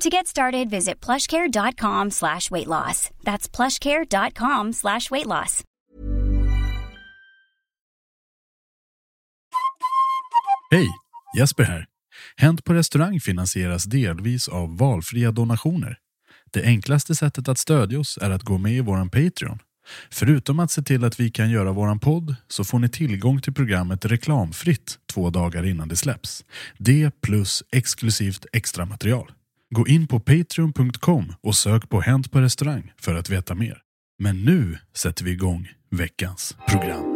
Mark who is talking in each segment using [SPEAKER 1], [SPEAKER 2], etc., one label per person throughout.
[SPEAKER 1] To get started, visit plushcare.com slash weight loss. That's plushcare.com slash weight loss.
[SPEAKER 2] Hej, Jesper här. Hänt på restaurang finansieras delvis av valfria donationer. Det enklaste sättet att stödja oss är att gå med i våran Patreon. Förutom att se till att vi kan göra våran podd så får ni tillgång till programmet reklamfritt två dagar innan det släpps. Det plus exklusivt extra material. Gå in på patreon.com och sök på Hänt på restaurang för att veta mer. Men nu sätter vi igång veckans program.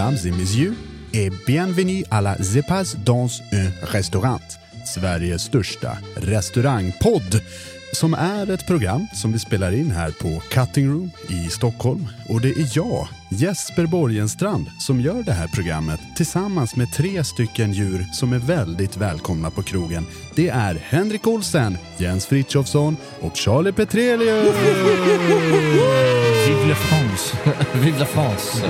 [SPEAKER 3] Mesdames et messieurs, et bienvenue à la Zepas dans un restaurant. Sveriges största restaurangpodd. Som är ett program som vi spelar in här på Cutting Room i Stockholm. Och det är jag, Jesper Borgenstrand, som gör det här programmet tillsammans med tre stycken djur som är väldigt välkomna på krogen. Det är Henrik Olsen, Jens Frithiofsson och Charlie Petrelius!
[SPEAKER 4] Vive la France! Vive la France!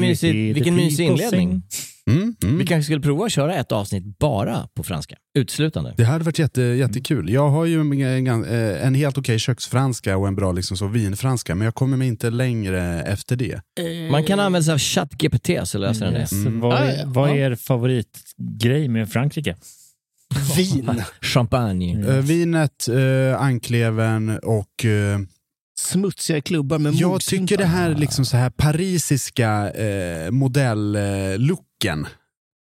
[SPEAKER 5] Mysig, vilken mysig inledning.
[SPEAKER 3] Mm, mm.
[SPEAKER 5] Vi kanske skulle prova att köra ett avsnitt bara på franska, uteslutande.
[SPEAKER 3] Det hade varit jätte, jättekul. Jag har ju en, en, en helt okej köksfranska och en bra liksom så vinfranska, men jag kommer mig inte längre efter det.
[SPEAKER 5] Man kan använda sig av ChatGPT så löser den det.
[SPEAKER 4] Yes. Vad, är,
[SPEAKER 5] ja,
[SPEAKER 4] vad är er favoritgrej med Frankrike?
[SPEAKER 6] Vin.
[SPEAKER 5] Champagne.
[SPEAKER 3] Eh, vinet, uh, ankleven och eh,
[SPEAKER 6] Smutsiga klubbar med
[SPEAKER 3] jag tycker det här liksom så här parisiska uh, modellooken,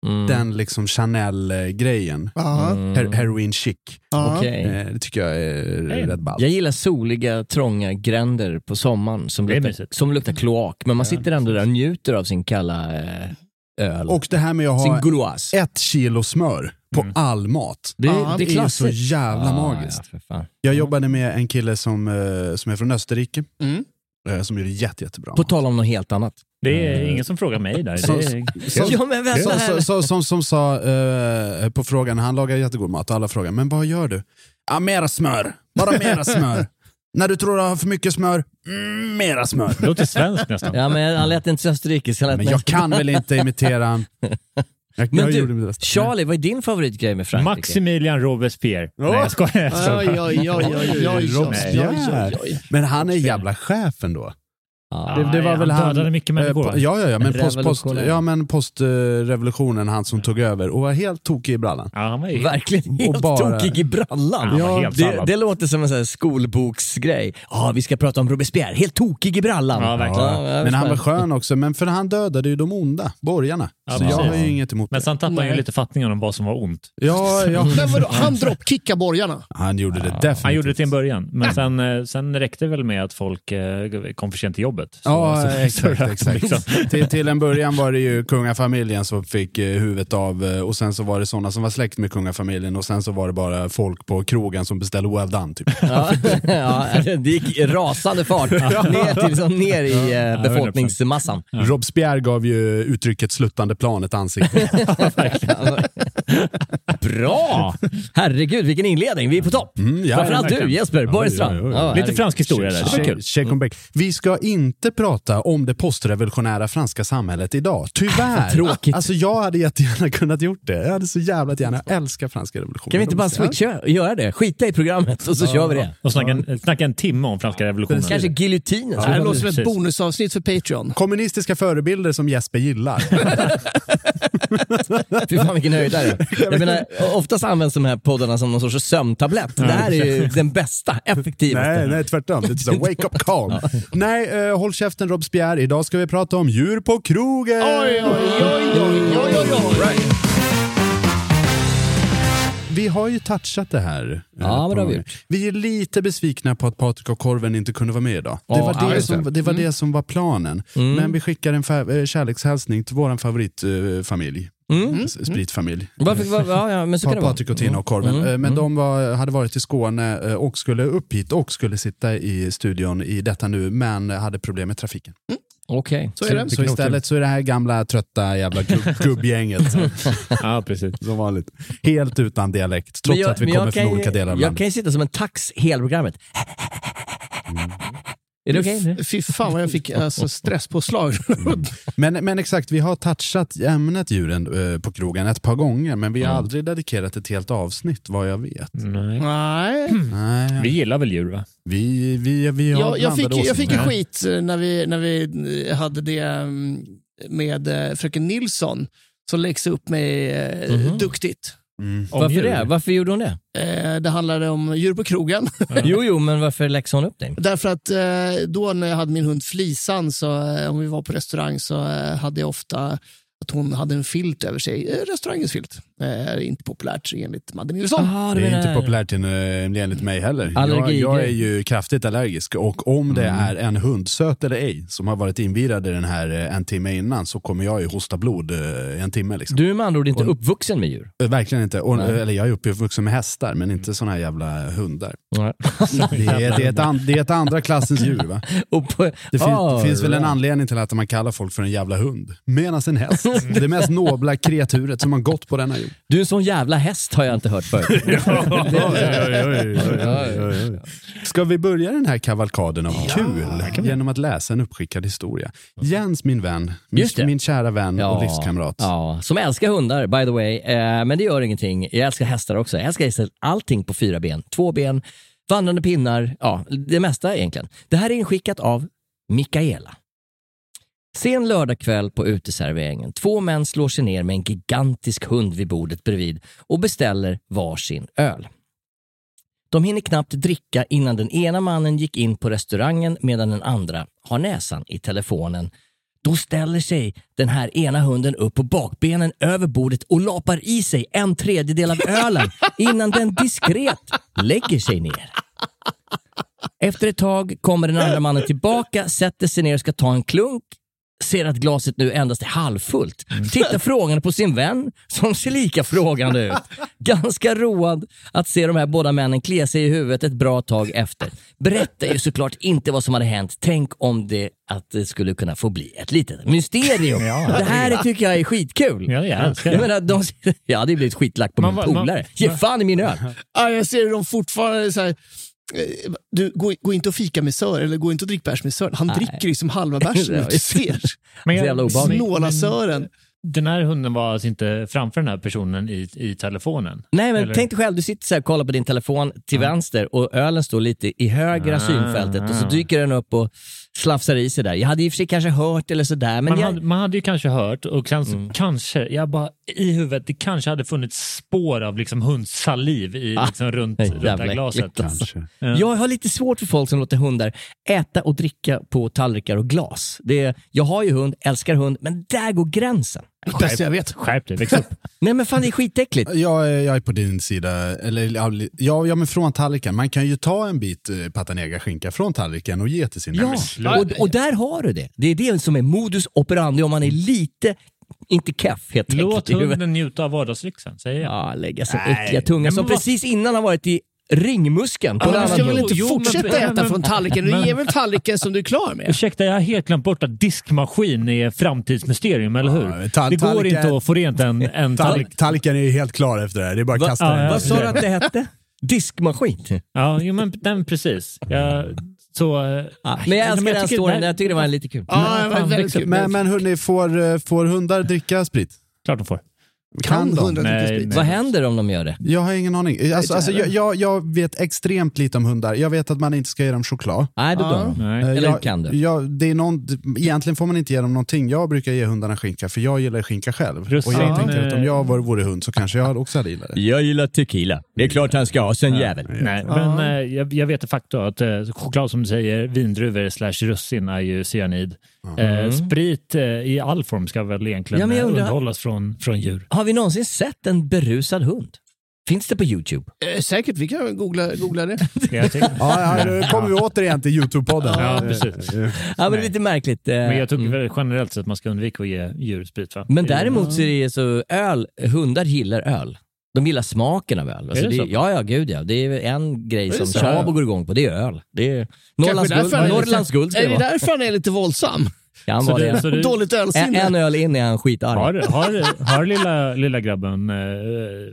[SPEAKER 5] Mm.
[SPEAKER 3] den liksom Chanel-grejen.
[SPEAKER 5] Mm.
[SPEAKER 3] Her- heroin chic.
[SPEAKER 5] Okej.
[SPEAKER 3] Eh, det tycker jag är
[SPEAKER 4] Nej.
[SPEAKER 3] rätt ballt.
[SPEAKER 5] Jag gillar soliga, trånga gränder på sommaren som luktar, som luktar kloak. Men man sitter ändå där och njuter av sin kalla eh, öl.
[SPEAKER 3] Och det här med att ha ett kilo smör på
[SPEAKER 4] Mm.
[SPEAKER 3] all mat.
[SPEAKER 5] Det,
[SPEAKER 6] Ja,
[SPEAKER 5] det är
[SPEAKER 3] är så jävla
[SPEAKER 5] Ja,
[SPEAKER 3] magiskt.
[SPEAKER 5] Ja.
[SPEAKER 3] Jag jobbade med en kille som, eh, som är från Österrike,
[SPEAKER 6] Mm.
[SPEAKER 3] eh, som gjorde jätte, jättebra
[SPEAKER 5] På tal om något helt annat.
[SPEAKER 4] Det är ingen som frågar mig där. Det är,
[SPEAKER 3] Så-
[SPEAKER 5] ja,
[SPEAKER 3] så, som, som sa eh, på frågan, han lagar jättegod mat och alla frågar, men vad gör du? Ja, mera smör. Bara mera smör. När du tror du har för mycket smör, mm, mera smör.
[SPEAKER 4] det låter svenskt nästan.
[SPEAKER 5] Ja, men han lät inte så österrikisk.
[SPEAKER 3] Men jag kan väl inte imitera han. Jag,
[SPEAKER 5] Men
[SPEAKER 3] jag
[SPEAKER 5] du. Charlie, vad är din favoritgrej med Frankrike?
[SPEAKER 4] Maximilian Robespierre. Nej, jag skojar. Jag skojar.
[SPEAKER 6] Oj, oj, oj, oj, oj, oj, oj, oj, oj.
[SPEAKER 3] Men han är jävla chef ändå.
[SPEAKER 5] Ja.
[SPEAKER 3] Det, det var
[SPEAKER 4] ja,
[SPEAKER 3] väl
[SPEAKER 4] han
[SPEAKER 3] han...
[SPEAKER 4] dödade mycket människor,
[SPEAKER 3] eh, Ja, ja, ja, men post, post, ja, men postrevolutionen, han som tog över och var helt tokig i brallan.
[SPEAKER 4] Ja, han var ju...
[SPEAKER 5] Verkligen helt
[SPEAKER 3] bara-
[SPEAKER 5] tokig i brallan.
[SPEAKER 4] Helt
[SPEAKER 5] det, det låter som en sån här skolboksgrej. Ja, vi ska prata om Robespierre, helt tokig i brallan.
[SPEAKER 4] Ja, verkligen.
[SPEAKER 5] jag
[SPEAKER 3] Men han var skön också, men för han dödade ju de onda, borgarna.
[SPEAKER 4] Ja,
[SPEAKER 3] så jag
[SPEAKER 4] precis.
[SPEAKER 3] har ju inget emot
[SPEAKER 4] Men
[SPEAKER 3] det.
[SPEAKER 4] sen tappade han ju lite fattningen om vad som var ont.
[SPEAKER 3] Ja, ja.
[SPEAKER 6] Men vadå, han droppkickar borgarna.
[SPEAKER 3] Han gjorde det definitivt.
[SPEAKER 4] Han gjorde det till en början, men sen, eh, sen räckte det väl med att folk eh, kom för sent till jobbet. Så-
[SPEAKER 3] Ja,
[SPEAKER 4] så-
[SPEAKER 3] exakt.
[SPEAKER 4] så-
[SPEAKER 3] exakt.
[SPEAKER 4] liksom.
[SPEAKER 3] till, till en början var det ju kungafamiljen som fick eh, huvudet av eh, och sen så var det sådana som var släkt med kungafamiljen och sen så var det bara folk på krogen som beställde well done. Typ.
[SPEAKER 5] Ja, ja, det gick rasande fart ner, till, liksom, ner i eh, befolkningsmassan.
[SPEAKER 3] Robespierre gav ju uttrycket sluttande plan ett ansikte.
[SPEAKER 5] Bra! Herregud, vilken inledning. Vi är på topp.
[SPEAKER 3] Mm, ja,
[SPEAKER 5] Framförallt du. Jesper Borgstrand.
[SPEAKER 3] Ja, ja, ja.
[SPEAKER 5] Ja,
[SPEAKER 4] Lite fransk historia där, det.
[SPEAKER 3] Check on back. Vi ska inte prata om det postrevolutionära franska samhället idag. Tyvärr.
[SPEAKER 5] Tråkigt.
[SPEAKER 3] Alltså jag hade jättegärna kunnat gjort det. Jag hade så jävla gärna. Jag älskar franska revolutionen.
[SPEAKER 5] Kan vi inte bara switcha och göra det? Skita i programmet och så kör vi det.
[SPEAKER 4] Och snacka en, snacka en timme om franska revolutionen.
[SPEAKER 5] Kanske giljotinen.
[SPEAKER 6] Det här låter som ett bonusavsnitt för Patreon.
[SPEAKER 3] Kommunistiska förebilder som Jesper gillar.
[SPEAKER 5] Fy fan vilken höjdare. Jag menar, oftast används de här poddarna som någon sorts sömntablett. Det här är ju den bästa, effektivaste.
[SPEAKER 3] nej, nej, tvärtom. Det är så wake up call. Nej, eh, håll käften Robespierre. Idag ska vi prata om djur på krogen.
[SPEAKER 6] Oj, oj, oj, oj, oj, oj, oj.
[SPEAKER 3] Vi har ju touchat det här. eh,
[SPEAKER 5] Ja, men det har vi gjort.
[SPEAKER 3] vi är lite besvikna på att Patrik och Korven inte kunde vara med idag. Det
[SPEAKER 5] Ja,
[SPEAKER 3] var,
[SPEAKER 5] ja,
[SPEAKER 3] det, som, det var det som var planen. Men vi skickar en eh, kärlekshälsning till vår favoritfamilj.
[SPEAKER 5] Mm.
[SPEAKER 3] S- Spritfamilj.
[SPEAKER 5] Varför, var, ja, ja, men så kan det vara.
[SPEAKER 3] Patrik och Tina och Korven.
[SPEAKER 5] Mm,
[SPEAKER 3] Eh, Men
[SPEAKER 5] mm.
[SPEAKER 3] de var, hade varit i Skåne eh, och skulle upp hit och skulle sitta i studion i detta nu, men hade problem med trafiken.
[SPEAKER 5] Okej.
[SPEAKER 6] Så är det.
[SPEAKER 3] Så istället så är det här gamla trötta jävla gubb, gubbgänget
[SPEAKER 4] Ja, precis.
[SPEAKER 3] som vanligt. Helt utan dialekt, trots
[SPEAKER 5] jag-
[SPEAKER 3] att vi
[SPEAKER 5] jag
[SPEAKER 3] kommer från olika delar av
[SPEAKER 5] Jag
[SPEAKER 3] landet.
[SPEAKER 5] kan ju sitta som en tax hela programmet. Är det okej?
[SPEAKER 6] Fy fan vad jag fick alltså, stresspåslag.
[SPEAKER 3] Men, men exakt, vi har touchat ämnet djuren eh, på krogen ett par gånger, men vi har aldrig dedikerat ett helt avsnitt vad jag vet.
[SPEAKER 4] Nej.
[SPEAKER 6] Nej.
[SPEAKER 3] Nej,
[SPEAKER 4] Vi gillar väl djur, va?
[SPEAKER 3] vi, vi, vi har
[SPEAKER 6] Jag, jag, fick, jag fick ju skit eh, när vi, när vi eh, hade det mm, med fröken Nilsson som läxade upp mig eh,
[SPEAKER 5] Mhm.
[SPEAKER 6] duktigt.
[SPEAKER 3] Mm.
[SPEAKER 5] Varför
[SPEAKER 4] djur.
[SPEAKER 5] det? Varför gjorde hon det?
[SPEAKER 6] Eh, det handlade om djur på krogen.
[SPEAKER 5] Jo, jo, men varför läxade hon upp dig?
[SPEAKER 6] Därför att eh, då när jag hade min hund Flisan, så, eh, om vi var på restaurang, så eh, hade jag ofta att hon hade en filt över sig. Eh, restaurangens filt. Eh, inte populärt enligt Madde Nilsson.
[SPEAKER 5] Aha,
[SPEAKER 3] Det
[SPEAKER 5] du
[SPEAKER 3] är inte populärt eh, enligt mig heller. Jag, jag är ju kraftigt allergisk och om det är en hund, söt eller ej, som har varit invirad i den här eh, en timme innan så kommer jag ju hosta blod en timme. Liksom.
[SPEAKER 5] Du är med andra ord inte
[SPEAKER 3] Och-
[SPEAKER 5] uppvuxen med djur.
[SPEAKER 3] Verkligen inte. Och, eller jag är uppvuxen med hästar, men inte såna här jävla hundar.
[SPEAKER 5] Nej.
[SPEAKER 3] Det är, det är, ett, an, det är ett andra klassens djur. Va?
[SPEAKER 5] På,
[SPEAKER 3] Det, fin, det finns väl en anledning till att man kallar folk för en jävla hund. Medan en häst, det mest nobla kreaturet som har gått på denna
[SPEAKER 5] Du är en sån jävla häst har jag inte hört förut.
[SPEAKER 3] Ska vi börja den här kavalkaden av kul genom att läsa en uppskickad historia? Jens, min vän, min, min kära vän och livskamrat.
[SPEAKER 5] Ja, som älskar hundar by the way. Eh, men det gör ingenting. Jag älskar hästar också. Jag älskar allting på fyra ben. Två ben, vandrande pinnar, ja det mesta egentligen. Det här är inskickat av Mikaela. Sen lördagkväll på uteserveringen. Två män slår sig ner med en gigantisk hund vid bordet bredvid och beställer varsin öl. De hinner knappt dricka innan den ena mannen gick in på restaurangen medan den andra har näsan i telefonen. Då ställer sig den här ena hunden upp på bakbenen över bordet och lapar i sig en tredjedel av ölen innan den diskret lägger sig ner. Efter ett tag kommer den andra mannen tillbaka, sätter sig ner och ska ta en klunk ser att glaset nu endast är halvfullt. Tittar frågande på sin vän som ser lika frågande ut. Ganska road att se de här båda männen klia sig i huvudet ett bra tag efter. Berättar ju såklart inte vad som hade hänt. Tänk om det att det skulle kunna få bli ett litet mysterium.
[SPEAKER 4] Ja.
[SPEAKER 5] det här tycker jag är skitkul.
[SPEAKER 4] Ja, jag älskar
[SPEAKER 5] Jag
[SPEAKER 4] det.
[SPEAKER 5] menar, de, jag hade blivit skitlack på
[SPEAKER 4] Man
[SPEAKER 5] min polare. Ge fan i min öl.
[SPEAKER 6] Ja, jag ser dem fortfarande så här. Eh, Du, gå, gå inte och fika med Sören, eller gå inte och drick bärs med Sören. Han
[SPEAKER 5] Nej.
[SPEAKER 6] dricker liksom halva bärsen. Du ser.
[SPEAKER 4] Men.
[SPEAKER 6] Snåla Sören.
[SPEAKER 4] Den här hunden var alltså inte framför den här personen i, i telefonen?
[SPEAKER 5] Nej men
[SPEAKER 4] Eller?
[SPEAKER 5] tänk dig själv, du sitter så här och kollar på din telefon till vänster och ölen står lite i högra
[SPEAKER 4] Ah.
[SPEAKER 5] synfältet och så dyker den upp och slafsar i sig där. Jag hade i och för sig kanske hört eller sådär, men
[SPEAKER 4] man,
[SPEAKER 5] jag,
[SPEAKER 4] hade, man hade ju kanske hört och kanske,
[SPEAKER 5] Mm.
[SPEAKER 4] kanske, jag bara i huvudet, det kanske hade funnits spår av liksom hundsaliv i,
[SPEAKER 5] Ah,
[SPEAKER 4] liksom, runt, runt det här glaset.
[SPEAKER 5] alltså.
[SPEAKER 4] Ja.
[SPEAKER 5] jag har lite svårt för folk som låter hundar äta och dricka på tallrikar och glas. Det är, jag har ju hund, älskar hund, men där går gränsen.
[SPEAKER 6] Bästa jag vet.
[SPEAKER 4] Skärp dig, väx upp.
[SPEAKER 5] Nej men fan det är skitäckligt.
[SPEAKER 3] Jag, är- jag är på din sida. Eller, ja, ja, men från tallriken. Man kan ju ta en bit eh, patanega-skinka från tallriken och ge till sin
[SPEAKER 5] Ja, och, och där har du det. Det är det som är modus operandi om man är lite, inte keff helt enkelt.
[SPEAKER 4] Låt
[SPEAKER 5] i huvudet.
[SPEAKER 4] hunden njuta av vardagslyxen, säger jag.
[SPEAKER 5] Ja, lägga sin
[SPEAKER 4] Nej,
[SPEAKER 5] äckliga tunga
[SPEAKER 4] nej, men
[SPEAKER 5] som
[SPEAKER 4] vad-
[SPEAKER 5] precis innan har varit i ringmuskeln på
[SPEAKER 6] Ja,
[SPEAKER 5] en
[SPEAKER 6] men du
[SPEAKER 5] annan
[SPEAKER 6] ska väl inte
[SPEAKER 4] Jo, men-
[SPEAKER 6] fortsätta
[SPEAKER 4] men-
[SPEAKER 6] äta
[SPEAKER 4] men-
[SPEAKER 6] från tallriken? Du
[SPEAKER 4] men-
[SPEAKER 6] ger väl tallriken som du är klar med?
[SPEAKER 4] Ursäkta, jag har helt glömt bort att diskmaskin är framtidsmysterium, eller hur?
[SPEAKER 3] Ja,
[SPEAKER 4] det går
[SPEAKER 3] tallriken-
[SPEAKER 4] inte att få rent en, en
[SPEAKER 3] Tall,
[SPEAKER 4] tallrik.
[SPEAKER 3] tallriken är ju helt klar efter det här. Det är bara att
[SPEAKER 5] Va-
[SPEAKER 3] kasta
[SPEAKER 4] ja,
[SPEAKER 3] den.
[SPEAKER 5] Vad sa du att det hette? Diskmaskin?
[SPEAKER 4] Ja, jo, men den precis. Jag, så, eh,
[SPEAKER 5] Ja, men jag älskar den
[SPEAKER 4] tycker
[SPEAKER 5] storyn,
[SPEAKER 4] det-
[SPEAKER 5] jag tycker det var lite kul.
[SPEAKER 6] Ja,
[SPEAKER 4] upp.
[SPEAKER 3] Men, men hörni, får, eh, får hundar dricka sprit?
[SPEAKER 4] Klart de får.
[SPEAKER 6] Kan
[SPEAKER 3] de?
[SPEAKER 6] hundar dricka
[SPEAKER 4] Nej.
[SPEAKER 5] Vad händer om de gör det?
[SPEAKER 3] Jag har ingen aning. Alltså, alltså, jag, jag, jag vet extremt lite om hundar. Jag vet att man inte ska ge dem choklad.
[SPEAKER 5] Nej, då
[SPEAKER 6] Ja.
[SPEAKER 5] dör de.
[SPEAKER 4] Nej.
[SPEAKER 3] Eh,
[SPEAKER 5] Eller
[SPEAKER 3] jag,
[SPEAKER 5] kan du?
[SPEAKER 3] Jag, det är någon, egentligen får man inte ge dem någonting. Jag brukar ge hundarna skinka för jag gillar skinka själv.
[SPEAKER 4] Russin,
[SPEAKER 3] och jag tänker att om jag var, vore hund så kanske jag också hade gillat det.
[SPEAKER 5] Jag gillar tequila. Det är klart han ska ha, sen jävel.
[SPEAKER 4] Nej, men eh, jag, jag vet de facto att eh, choklad som du säger, vindruvor slash russin är ju cyanid. Eh, sprit eh, i all form ska väl egentligen
[SPEAKER 5] Ja,
[SPEAKER 4] eh,
[SPEAKER 5] undrar-
[SPEAKER 4] underhållas från, från djur.
[SPEAKER 5] Har vi någonsin sett en berusad hund? Finns det på YouTube?
[SPEAKER 6] Eh, Säkert, vi kan googla, googla det.
[SPEAKER 3] Ja, ja, nu kommer vi återigen till YouTube-podden.
[SPEAKER 4] Ja,
[SPEAKER 3] Eh,
[SPEAKER 4] precis.
[SPEAKER 3] eh,
[SPEAKER 5] Ja, men det är lite märkligt. eh,
[SPEAKER 4] men jag tycker
[SPEAKER 5] mm.
[SPEAKER 4] generellt sett att man ska undvika att ge djur sprit. Va?
[SPEAKER 5] Men däremot så är det så, öl, hundar gillar öl. De gillar smaken av öl. Alltså
[SPEAKER 4] Är det
[SPEAKER 5] det,
[SPEAKER 4] så?
[SPEAKER 5] ja, ja, gud ja. Det är en grej
[SPEAKER 6] det
[SPEAKER 5] som
[SPEAKER 6] så?
[SPEAKER 5] Tjabo går igång på, det är öl. Det är Norrlands guld,
[SPEAKER 6] är
[SPEAKER 5] Norrlands
[SPEAKER 6] lite-
[SPEAKER 5] guld ska
[SPEAKER 6] Är
[SPEAKER 5] det
[SPEAKER 6] det
[SPEAKER 5] vara.
[SPEAKER 6] därför han är lite våldsam?
[SPEAKER 5] Ja, han
[SPEAKER 4] Så
[SPEAKER 5] var
[SPEAKER 4] du-
[SPEAKER 5] det.
[SPEAKER 4] så du-
[SPEAKER 6] Dåligt
[SPEAKER 5] En,
[SPEAKER 6] ölsinne?
[SPEAKER 5] en öl in är han skitarg.
[SPEAKER 4] Har, har, har lilla, lilla grabben eh,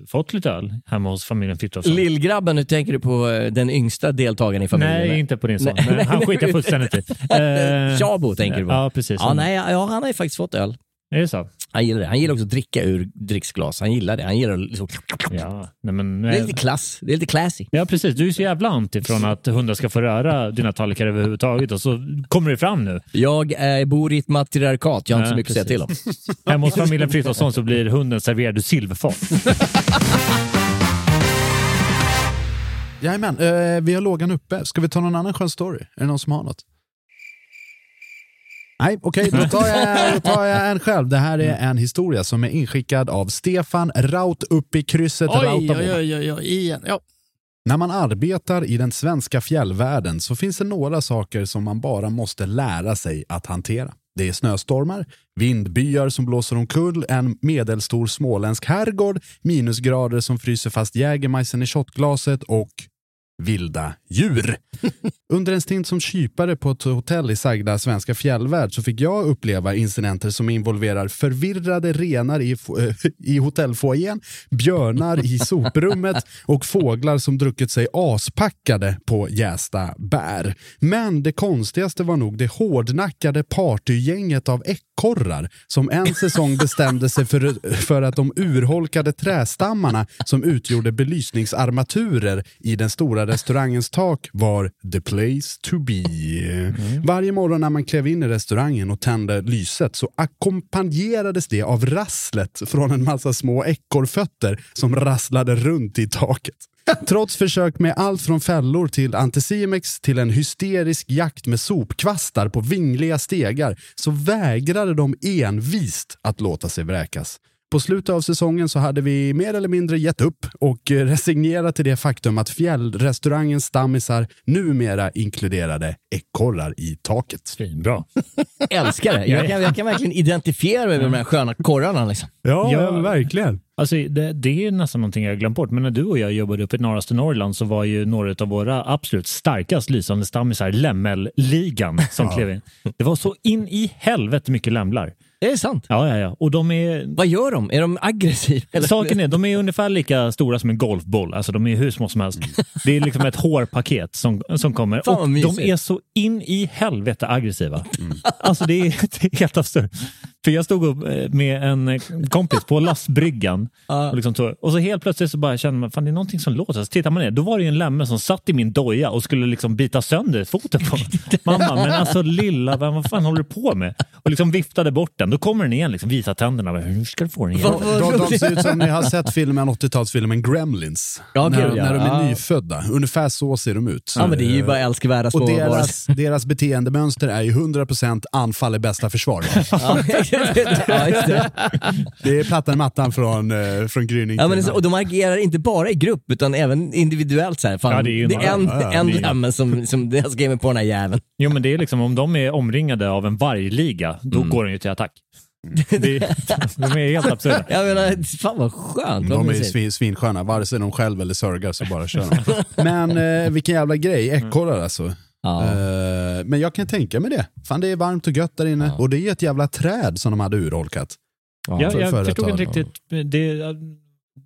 [SPEAKER 4] fått lite öl hemma hos familjen Frithiofsson?
[SPEAKER 5] Lillgrabben, nu tänker du på eh, den yngsta deltagaren i familjen?
[SPEAKER 4] Nej,
[SPEAKER 5] eller?
[SPEAKER 4] inte på din son.
[SPEAKER 5] Nej,
[SPEAKER 4] men
[SPEAKER 5] nej,
[SPEAKER 4] han
[SPEAKER 5] nej.
[SPEAKER 4] skiter jag fullständigt i. Eh,
[SPEAKER 5] Tjabo tänker du på?
[SPEAKER 4] Ja, precis.
[SPEAKER 5] Ja, nej, ja, han har ju faktiskt fått öl.
[SPEAKER 4] Är det så?
[SPEAKER 5] Han gillar det. Han gillar också att dricka ur dricksglas. Han gillar det. Han gillar att liksom...
[SPEAKER 4] Ja, nej, men,
[SPEAKER 5] Det är lite klass. Det är lite classy.
[SPEAKER 4] Ja, precis. Du är så jävla anti från att hundar ska få röra dina tallrikar överhuvudtaget och så kommer det fram nu.
[SPEAKER 5] Jag eh, bor i ett matriarkat. Jag har inte så mycket att säga till om.
[SPEAKER 4] Hemma hos familjen Frithiofsson så blir hunden serverad ur silverfat.
[SPEAKER 3] Jajamän, eh, vi har lågan uppe. Ska vi ta någon annan skön story? Är det någon som har något? Nej, okej, då, tar jag- då tar jag en själv. Det här är en historia som är inskickad av Stefan Raut upp i krysset
[SPEAKER 6] Oj,
[SPEAKER 3] Rautamo.
[SPEAKER 6] oj, oj, oj, oj, igen. Ja.
[SPEAKER 3] När man arbetar i den svenska fjällvärlden så finns det några saker som man bara måste lära sig att hantera. Det är snöstormar, vindbyar som blåser omkull en medelstor småländsk herrgård, minusgrader som fryser fast Jägermeissen i shotglaset och vilda djur. Under en stint som kypare på ett hotell i sagda svenska fjällvärld så fick jag uppleva incidenter som involverar förvirrade renar i, f- i hotellfoajén, björnar i soprummet och fåglar som druckit sig aspackade på jästa bär. Men det konstigaste var nog det hårdnackade partygänget av ekorrar som en säsong bestämde sig för, för att de urholkade trästammarna som utgjorde belysningsarmaturer i den stora restaurangens tak var the place to be. Varje morgon när man klev in i restaurangen och tände lyset så ackompanjerades det av rasslet från en massa små ekorrfötter som rasslade runt i taket. Trots försök med allt från fällor till Anticimex till en hysterisk jakt med sopkvastar på vingliga stegar så vägrade de envist att låta sig vräkas. På slutet av säsongen så hade vi mer eller mindre gett upp och eh, resignerat till det faktum att fjällrestaurangens stammisar numera inkluderade ekorrar i taket.
[SPEAKER 4] Svinbra.
[SPEAKER 5] Älskar det. Jag kan, jag kan verkligen identifiera mig med de här sköna korrarna. Liksom.
[SPEAKER 3] Ja,
[SPEAKER 4] Ja.
[SPEAKER 3] verkligen.
[SPEAKER 4] Alltså, det, det är nästan någonting jag har glömt bort, men när du och jag jobbade uppe i norraste Norrland så var ju några av våra absolut starkast lysande stammisar Lämmelligan som klev in. Det var så in i helvete mycket lämlar.
[SPEAKER 5] Det är sant.
[SPEAKER 4] Ja, ja, ja. Och de är...
[SPEAKER 5] Vad gör de? Är de aggressiva? Eller?
[SPEAKER 4] Saken är, de är ungefär lika stora som en golfboll. Alltså de är hur små som helst. Det är liksom ett hårpaket som, som kommer.
[SPEAKER 5] Fan,
[SPEAKER 4] och
[SPEAKER 5] mysigt.
[SPEAKER 4] de är så in i helvete aggressiva. Alltså det är, det är helt absurt. För jag stod upp eh, med en eh, kompis på lastbryggan och, liksom tog, och så helt plötsligt så bara kände man fan det är någonting som låter. Så tittar man ner, då var det ju en lämme som satt i min doja och skulle liksom bita sönder foten på mig. Mamma, men alltså lilla, vad vad fan håller du på med? Och liksom viftade bort den. Då kommer den igen, liksom, visa tänderna. Hur ska du få den igen?
[SPEAKER 3] De, de ser ut som ni har sett filmen, 80-talsfilmen Gremlins.
[SPEAKER 5] Ja,
[SPEAKER 3] när,
[SPEAKER 5] gud, ja.
[SPEAKER 3] när de är nyfödda. Ungefär så ser de ut.
[SPEAKER 5] Ja, men det är ju bara älskvärda små
[SPEAKER 3] Och
[SPEAKER 5] varelser.
[SPEAKER 3] deras, deras beteendemönster är ju 100% anfall är bästa försvar.
[SPEAKER 5] Ja, ja, just det.
[SPEAKER 3] Det är plattan i mattan från, eh, från gryning
[SPEAKER 5] Ja, men så- och de agerar inte bara i grupp utan även individuellt. Så här. Fan,
[SPEAKER 4] Ja, det är ju
[SPEAKER 5] är en,
[SPEAKER 3] ja, ja,
[SPEAKER 5] en
[SPEAKER 3] det är-
[SPEAKER 5] som, som jag ska ge mig på den här jäveln.
[SPEAKER 4] Jo men det är liksom om de är omringade av en vargliga, då
[SPEAKER 5] Mm.
[SPEAKER 4] går de ju till attack. Det, de är helt absurda.
[SPEAKER 5] Jag menar, fan vad skönt. vad
[SPEAKER 3] De är ju
[SPEAKER 5] mysigt.
[SPEAKER 3] svin, svinsköna, vare sig de själv eller sörgar så bara kör de. Men eh, vilken jävla grej, ekorrar alltså.
[SPEAKER 5] Ja.
[SPEAKER 3] Eh, men jag kan tänka mig det. Fan det är varmt och gött där inne.
[SPEAKER 5] Ja.
[SPEAKER 3] Och det är ett jävla träd som de hade urholkat.
[SPEAKER 4] Jag,
[SPEAKER 3] för-
[SPEAKER 4] jag
[SPEAKER 3] för ett
[SPEAKER 4] förstod inte riktigt. Det,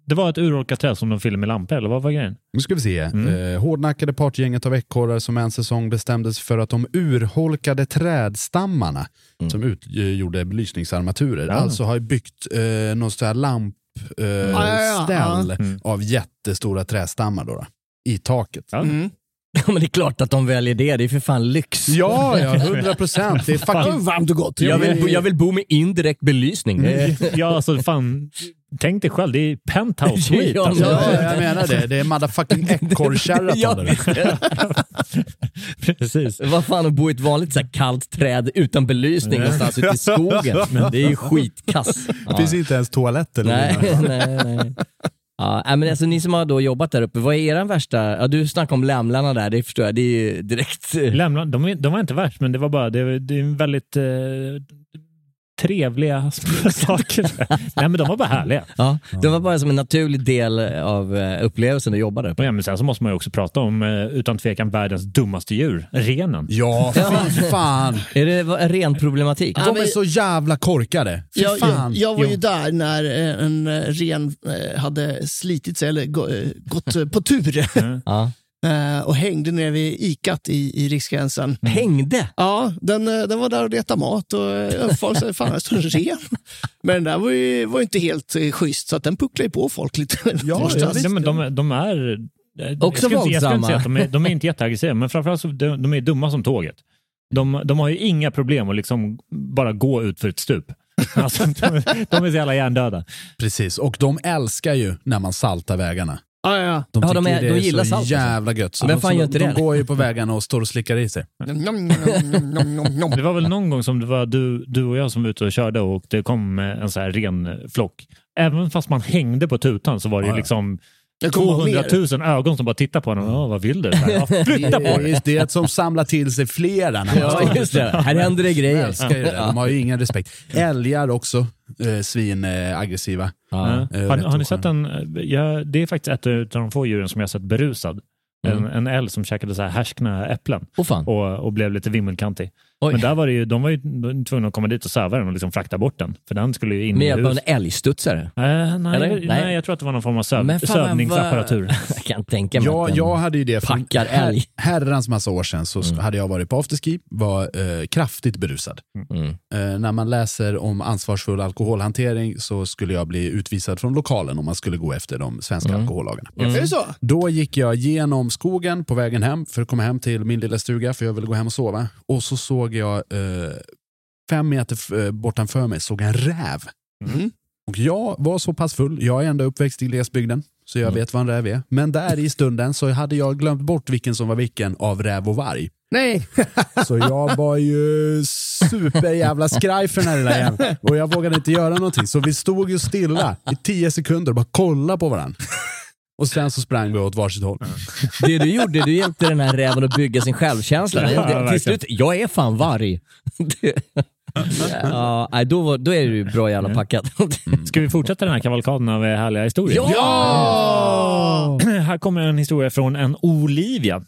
[SPEAKER 4] det var ett urholkat träd som de fyllde med lampor, eller vad var grejen?
[SPEAKER 3] Nu ska vi se.
[SPEAKER 4] Mm.
[SPEAKER 3] Eh, hårdnackade partgänget av ekorrar som en säsong bestämdes för att de urholkade trädstammarna
[SPEAKER 5] Mm.
[SPEAKER 3] som utgjorde belysningsarmaturer,
[SPEAKER 4] Ja.
[SPEAKER 3] alltså har byggt eh, någon sån här lampställ eh,
[SPEAKER 6] ja, ja.
[SPEAKER 3] ställ
[SPEAKER 4] Mm.
[SPEAKER 3] av jättestora trädstammar då, då, i taket.
[SPEAKER 4] Ja.
[SPEAKER 6] Mm.
[SPEAKER 5] Ja, men det är klart att de väljer det. Det är för fan lyx.
[SPEAKER 3] Ja, ja, 100 procent. Det är fucking...
[SPEAKER 6] varmt och gott.
[SPEAKER 5] Jag vill, bo- jag vill bo med indirekt belysning. Det är-
[SPEAKER 4] Ja, alltså fan. Tänk dig själv, det är penthouse suite.
[SPEAKER 5] Ja,
[SPEAKER 4] alltså.
[SPEAKER 3] Ja, jag menar det. Det är motherfucking ekorrkärra
[SPEAKER 5] Ja.
[SPEAKER 4] Precis.
[SPEAKER 5] Vad fan att bo i ett vanligt så här kallt träd utan belysning någonstans ute i skogen. Det är ju skitkass.
[SPEAKER 3] Det finns inte ens toalett eller
[SPEAKER 5] Nej, nej, nej. Ja, äh, men alltså, ni som har då jobbat där uppe, vad är er värsta... Ja, du snackade om lämlarna där, det förstår jag. Det är ju direkt...
[SPEAKER 4] Lämlarna, de, de var inte värst, men det var bara, det, det är en väldigt eh, trevliga saker. Nej, men de var bara härliga.
[SPEAKER 5] Ja, det var bara som en naturlig del av eh, upplevelsen att jobba där
[SPEAKER 4] ja, men sen så måste man ju också prata om, eh, utan tvekan, världens dummaste djur, renen.
[SPEAKER 3] Ja, fy fan.
[SPEAKER 5] Är det vad- ren problematik?
[SPEAKER 3] De är så jävla korkade. Fy
[SPEAKER 6] Jag,
[SPEAKER 3] fan.
[SPEAKER 6] jag var ju
[SPEAKER 4] Jo.
[SPEAKER 6] där när eh, en ren hade slitit sig, eller gå- gått på tur
[SPEAKER 5] Ja.
[SPEAKER 6] eh, och hängde nere vid ikat i, i Riksgränsen.
[SPEAKER 5] Hängde?
[SPEAKER 6] Ja, den, eh, den var där och letade mat och eh, folk sa fan, det står en ren. Men den där var ju, var ju inte helt schysst, så att den pucklade ju på folk lite.
[SPEAKER 3] Ja,
[SPEAKER 6] någonstans.
[SPEAKER 4] Ja, men de, de är...
[SPEAKER 5] Också
[SPEAKER 4] jag skulle inte- jag skulle inte
[SPEAKER 5] våldsamma.
[SPEAKER 4] säga att de, är, de är inte jätteaggressiva, men framförallt så de, de är dumma som tåget. De, de har ju inga problem att liksom bara gå ut för ett stup. Alltså, de, de är så jävla hjärndöda.
[SPEAKER 3] Precis, och de älskar ju när man saltar vägarna.
[SPEAKER 6] Ja, ja.
[SPEAKER 3] De
[SPEAKER 5] Ja,
[SPEAKER 3] tycker
[SPEAKER 5] de är-
[SPEAKER 3] det
[SPEAKER 5] de
[SPEAKER 3] är
[SPEAKER 5] gillar
[SPEAKER 3] så
[SPEAKER 5] salt, alltså.
[SPEAKER 3] jävla gött. Så
[SPEAKER 5] Vem
[SPEAKER 3] de,
[SPEAKER 5] fan
[SPEAKER 3] så
[SPEAKER 5] gör inte
[SPEAKER 3] de
[SPEAKER 5] det?
[SPEAKER 3] går ju på vägarna och står och slickar i sig.
[SPEAKER 4] Det var väl någon gång som det var du, du och jag som var ute och körde och det kom en så här ren flock. Även fast man hängde på tutan så var det ju
[SPEAKER 3] Ja, ja.
[SPEAKER 4] liksom 200
[SPEAKER 6] mer.
[SPEAKER 4] 000 ögon som bara tittade på honom. Ja, vad vill du? Ja, flytta på dig!
[SPEAKER 3] Det är det är som samlar till sig flera.
[SPEAKER 5] Ja, just det. Här händer det
[SPEAKER 3] De
[SPEAKER 5] grejer.
[SPEAKER 3] älskar ju det. De har ju ingen respekt. Älgar också, eh, svin eh, aggressiva.
[SPEAKER 5] Ja.
[SPEAKER 3] Eh,
[SPEAKER 4] Har, har ni sett en, ja, det är faktiskt ett av de få djuren som jag har sett berusad. En,
[SPEAKER 5] Mm.
[SPEAKER 4] en älg som käkade så här härskna äpplen
[SPEAKER 5] fan.
[SPEAKER 4] och, och blev lite vimmelkantig.
[SPEAKER 5] Oj.
[SPEAKER 4] Men där var det ju, de var ju tvungna att komma dit och söva den och liksom frakta bort den. För den skulle ju in
[SPEAKER 5] Med hjälp av en älgstudsare?
[SPEAKER 4] Eh, nej, nej.
[SPEAKER 5] Nej.
[SPEAKER 4] jag tror att det var någon form av söv, sövningsapparatur.
[SPEAKER 5] Jag kan tänka mig
[SPEAKER 3] Ja,
[SPEAKER 5] att den
[SPEAKER 3] jag hade ju det för
[SPEAKER 5] packar älg.
[SPEAKER 3] her- herrans massa år sedan så hade jag varit på afterski, var eh, kraftigt berusad.
[SPEAKER 5] Mm.
[SPEAKER 3] Eh, när man läser om ansvarsfull alkoholhantering så skulle jag bli utvisad från lokalen om man skulle gå efter de svenska
[SPEAKER 5] Mm.
[SPEAKER 3] alkohollagarna.
[SPEAKER 6] Är det så?
[SPEAKER 3] Då gick jag genom skogen på vägen hem för att komma hem till min lilla stuga för jag ville gå hem och sova. Och så såg jag eh, fem meter eh, bortanför mig såg jag en räv.
[SPEAKER 6] Mm.
[SPEAKER 3] Och jag var så pass full, jag är ändå uppväxt i glesbygden, så jag vet vad en räv är. Men där i stunden så hade jag glömt bort vilken som var vilken av räv och varg.
[SPEAKER 6] Nej.
[SPEAKER 3] Så jag var ju superjävla skraj för den här lilla jäveln. Och jag vågade inte göra någonting. Så vi stod ju stilla i tio sekunder och bara kollade på varandra. Och sen så sprang vi åt varsitt håll.
[SPEAKER 5] Det du gjorde, du hjälpte den här räven att bygga sin självkänsla. Det,
[SPEAKER 4] Ja,
[SPEAKER 5] det, till slut, jag är fan varg. Det- ja, nej, då, då är du ju bra jävla packat.
[SPEAKER 4] Ska vi fortsätta den här kavalkaden av eh, härliga historier?
[SPEAKER 5] Ja!
[SPEAKER 4] Här kommer en historia från en Olivia.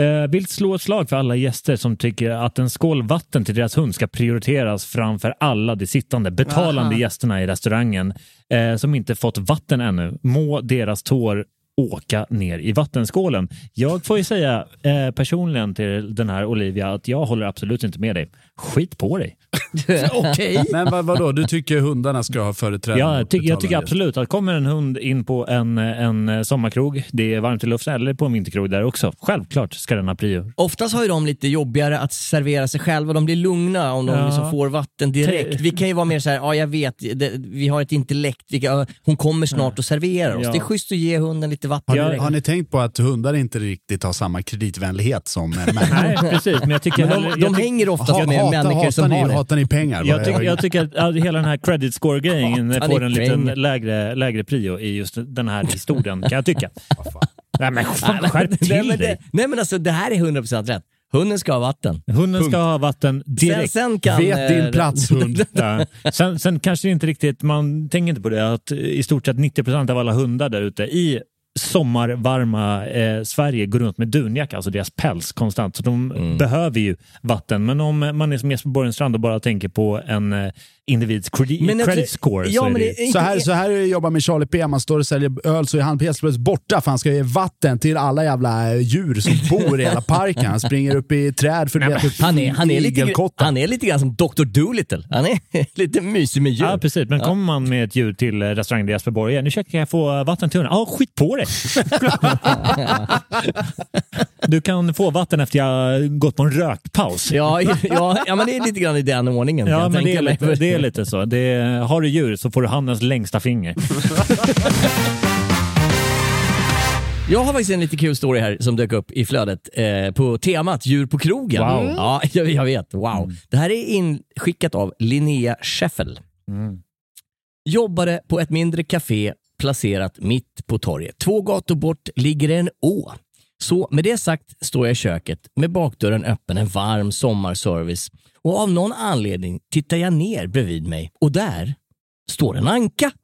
[SPEAKER 4] Eh, vill slå ett slag för alla gäster som tycker att en skål vatten till deras hund ska prioriteras framför alla de sittande betalande
[SPEAKER 6] Aha.
[SPEAKER 4] gästerna i restaurangen eh, som inte fått vatten ännu. Må deras tår åka ner i vattenskålen. Jag får ju säga eh, personligen till den här Olivia att jag håller absolut inte med dig. skit på dig.
[SPEAKER 6] Okej.
[SPEAKER 3] Men vad, vadå, du tycker hundarna ska ha företräde?
[SPEAKER 4] Ja, jag,
[SPEAKER 3] och
[SPEAKER 4] ty- jag tycker absolut att kommer en hund in på en, en sommarkrog, det är varmt i luften, eller på en vinterkrog där också. Självklart ska den ha prio.
[SPEAKER 5] Oftast har ju de lite jobbigare att servera sig själva. De blir lugna om de
[SPEAKER 4] Ja.
[SPEAKER 5] liksom får vatten direkt. Vi kan ju vara mer så här, ja jag vet, det, vi har ett intellekt, vi kan, hon kommer snart att servera oss.
[SPEAKER 4] Ja.
[SPEAKER 5] Det är schysst att ge hunden lite vatten
[SPEAKER 3] Har ni, har ni tänkt på att hundar inte riktigt har samma kreditvänlighet som människor?
[SPEAKER 4] Nej, precis. Men jag tycker
[SPEAKER 5] Men
[SPEAKER 4] heller-
[SPEAKER 5] de,
[SPEAKER 4] jag
[SPEAKER 5] de
[SPEAKER 4] tyck-
[SPEAKER 5] hänger oftast
[SPEAKER 3] Ha-
[SPEAKER 5] med
[SPEAKER 3] hatar-
[SPEAKER 5] människor som
[SPEAKER 3] ni,
[SPEAKER 5] har det.
[SPEAKER 3] Hatar ni pengar?
[SPEAKER 4] Jag, tycker, jag tycker att hela den här credit score-grejen får en liten
[SPEAKER 5] pengar.
[SPEAKER 4] lägre, lägre prio i just den här historien, kan jag tycka. Nej men skärp
[SPEAKER 5] nej,
[SPEAKER 4] till
[SPEAKER 5] men
[SPEAKER 4] dig.
[SPEAKER 5] det, nej men alltså det här är 100% rätt. Hunden ska ha vatten.
[SPEAKER 4] Hunden ska ha vatten
[SPEAKER 5] Sen,
[SPEAKER 4] direkt.
[SPEAKER 5] sen kan...
[SPEAKER 3] Vet din
[SPEAKER 5] eh,
[SPEAKER 3] plats hund.
[SPEAKER 4] Ja. Sen, sen kanske det inte riktigt, man tänker inte på det, att i stort sett 90% av alla hundar där ute i sommarvarma eh, Sverige går runt med dunjacka, alltså deras päls konstant. Så de
[SPEAKER 5] Mm.
[SPEAKER 4] behöver ju vatten. Men om man är som Jesper Borgenstrand och bara tänker på en eh, individs credit
[SPEAKER 5] tror-
[SPEAKER 4] score
[SPEAKER 5] Ja,
[SPEAKER 4] så är det,
[SPEAKER 5] det är
[SPEAKER 3] Så här, så här jobbar med Charlie P. Man står och säljer öl så är han helt plötsligt borta för han ska ge vatten till alla jävla djur som bor i hela parken. Han springer upp i träd för att leta upp
[SPEAKER 5] Han är, han, är lite, han är lite grann som Dr. Dolittle. Han är lite mysig med djur.
[SPEAKER 4] Ja, precis. Men kommer man med ett djur till eh, restaurangen där Jesper Borg är, nu kan jag få vatten till hunden. Ja, skit på dig! Du kan få vatten efter jag gått på en rökpaus.
[SPEAKER 5] Ja, ja, ja, men det är lite grann i den ordningen.
[SPEAKER 4] Ja, men det är, lite, det är lite så. Det är, har du djur så får du handens längsta finger.
[SPEAKER 5] Jag har faktiskt en lite kul story här som dök upp i flödet eh, på temat djur på krogen.
[SPEAKER 4] Wow. Mm.
[SPEAKER 5] Ja, jag, jag vet. Wow. Det här är inskickat av Linnea Scheffel. Jobbade på ett mindre café placerat mitt på torget. Två gator bort ligger en å. Så med det sagt står jag i köket med bakdörren öppen, en varm sommarservice och av någon anledning tittar jag ner bredvid mig och där står en anka.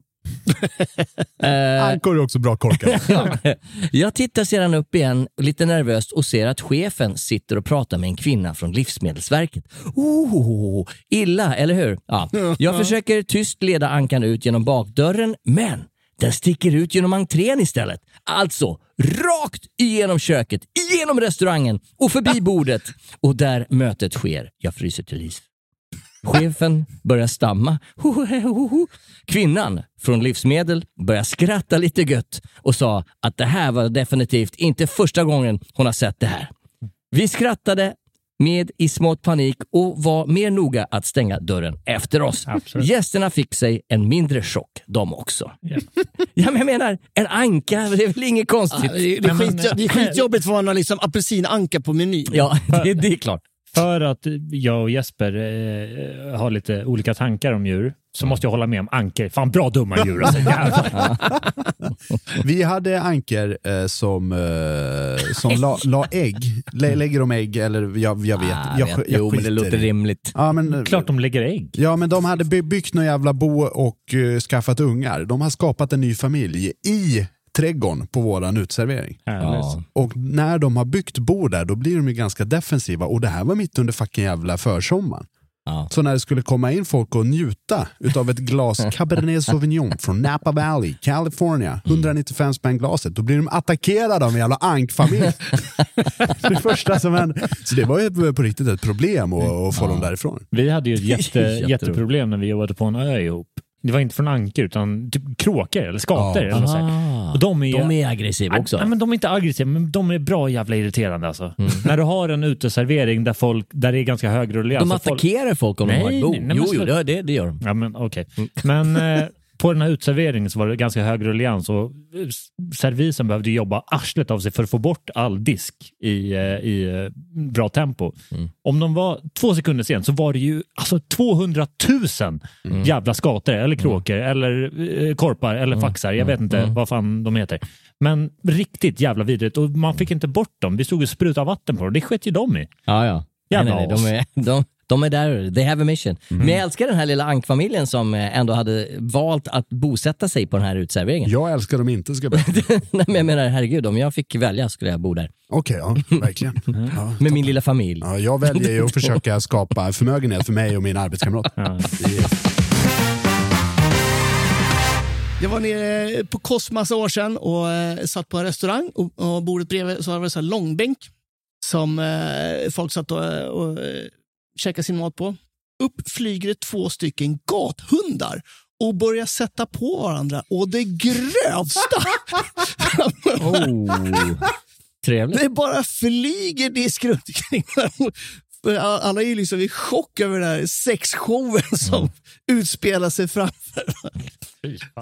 [SPEAKER 5] Eh,
[SPEAKER 3] Ankor är också bra korkade.
[SPEAKER 5] jag tittar sedan upp igen lite nervöst och ser att chefen sitter och pratar med en kvinna från Livsmedelsverket. Oh, illa, eller hur? Ja. Jag försöker tyst leda ankan ut genom bakdörren, men den sticker ut genom entrén istället. Alltså, rakt igenom köket, igenom restaurangen och förbi bordet. Och där mötet sker. Jag fryser till is. Chefen börjar stamma. Kvinnan från Livsmedel börjar skratta lite gött och sa att det här var definitivt inte första gången hon har sett det här. Vi skrattade med i smått panik och var mer noga att stänga dörren efter oss.
[SPEAKER 4] Absolut.
[SPEAKER 5] Gästerna fick sig en mindre chock de också. Ja, men jag menar, en anka, det är väl inget
[SPEAKER 6] Ja,
[SPEAKER 5] konstigt?
[SPEAKER 6] det, är- det, är skit, det är skitjobbigt för att ha liksom apelsinanka på menyn.
[SPEAKER 5] Ja, det, det är klart.
[SPEAKER 4] För att jag och Jesper eh, har lite olika tankar om djur så måste jag hålla med om anker. Fan bra dumma djur alltså.
[SPEAKER 3] Vi hade ankor eh, som, eh, som la, la ägg. Lä, lägger de ägg eller jag, jag vet.
[SPEAKER 5] Ah,
[SPEAKER 3] jag,
[SPEAKER 5] vet.
[SPEAKER 3] jag
[SPEAKER 5] jo, men det låter
[SPEAKER 3] i.
[SPEAKER 5] rimligt.
[SPEAKER 3] Ja, men,
[SPEAKER 4] Klart de lägger ägg.
[SPEAKER 3] Ja, men de hade by- byggt någon jävla bo och eh, skaffat ungar. De har skapat en ny familj i trädgården på våran utservering.
[SPEAKER 5] Ja.
[SPEAKER 3] Och när de har byggt bo där, då blir de ju ganska defensiva. Och det här var mitt under fucking jävla försommaren.
[SPEAKER 5] Ja.
[SPEAKER 3] Så när det skulle komma in folk och njuta utav ett glas Cabernet Sauvignon från Napa Valley, California, 195 spänn glaset, då blir de attackerade av en jävla ankfamilj. det första som hände. Så det var ju på riktigt ett problem att, att få dem därifrån.
[SPEAKER 4] Vi hade ju ett jätte, jätteproblem när vi jobbade på en ö ihop. Det var inte från ankor utan typ kråkor eller skator.
[SPEAKER 3] Ja.
[SPEAKER 4] Eller något så här.
[SPEAKER 5] Ah,
[SPEAKER 4] Och de är,
[SPEAKER 5] de är aggressiva också.
[SPEAKER 4] Nej, men de är inte aggressiva, men de är bra jävla irriterande alltså.
[SPEAKER 5] Mm.
[SPEAKER 4] När du har en uteservering där, folk, där det är ganska hög ruljans.
[SPEAKER 5] De
[SPEAKER 4] så folk-
[SPEAKER 5] attackerar folk om de har
[SPEAKER 4] Nej,
[SPEAKER 5] ett bo.
[SPEAKER 4] nej, nej,
[SPEAKER 5] jo, jo, det, det, gör de.
[SPEAKER 4] Ja, men okej.
[SPEAKER 5] Mm.
[SPEAKER 4] Men eh, på den här uteserveringen så var det ganska hög ruljans och eh, servisen behövde jobba arslet av sig för att få bort all disk i, eh, i eh, bra tempo.
[SPEAKER 5] Mm.
[SPEAKER 4] Om de var två sekunder sen så var det ju alltså 200 000
[SPEAKER 5] Mm.
[SPEAKER 4] jävla skator eller kråkor eller eh, korpar eller faxar. Jag vet inte
[SPEAKER 5] Mm.
[SPEAKER 4] vad fan de heter. Men riktigt jävla vidrigt och man fick inte bort dem. Vi stod och sprutade vatten på dem. Det skett ju de i.
[SPEAKER 5] Ja, ja. Nej,
[SPEAKER 4] Jävla
[SPEAKER 5] nej, nej, de, är, de, de är där, they have a mission. Men jag älskar den här lilla ankfamiljen som eh, ändå hade valt att bosätta sig på den här utserveringen.
[SPEAKER 3] Jag älskar dem inte, ska jag berätta.
[SPEAKER 5] nej, men jag menar, herregud, om jag fick välja skulle jag bo där.
[SPEAKER 3] Okej, ja, verkligen. Ja,
[SPEAKER 5] Med min lilla familj.
[SPEAKER 3] Ja, jag väljer ju att försöka skapa förmögenhet för mig och min arbetskamrat.
[SPEAKER 4] Ja.
[SPEAKER 6] Jag var nere på Koss massa år sedan och eh, satt på en restaurang och, och bordet bredvid så var det så här långbänk som eh, folk satt och, och käkar sin mat på. Upp flyger det två stycken gathundar och börjar sätta på varandra och det grövsta.
[SPEAKER 5] Oh. Trevligt.
[SPEAKER 6] det bara flyger disk runt omkring. Alla är liksom i chock över den här sexshowen som utspelar sig framför.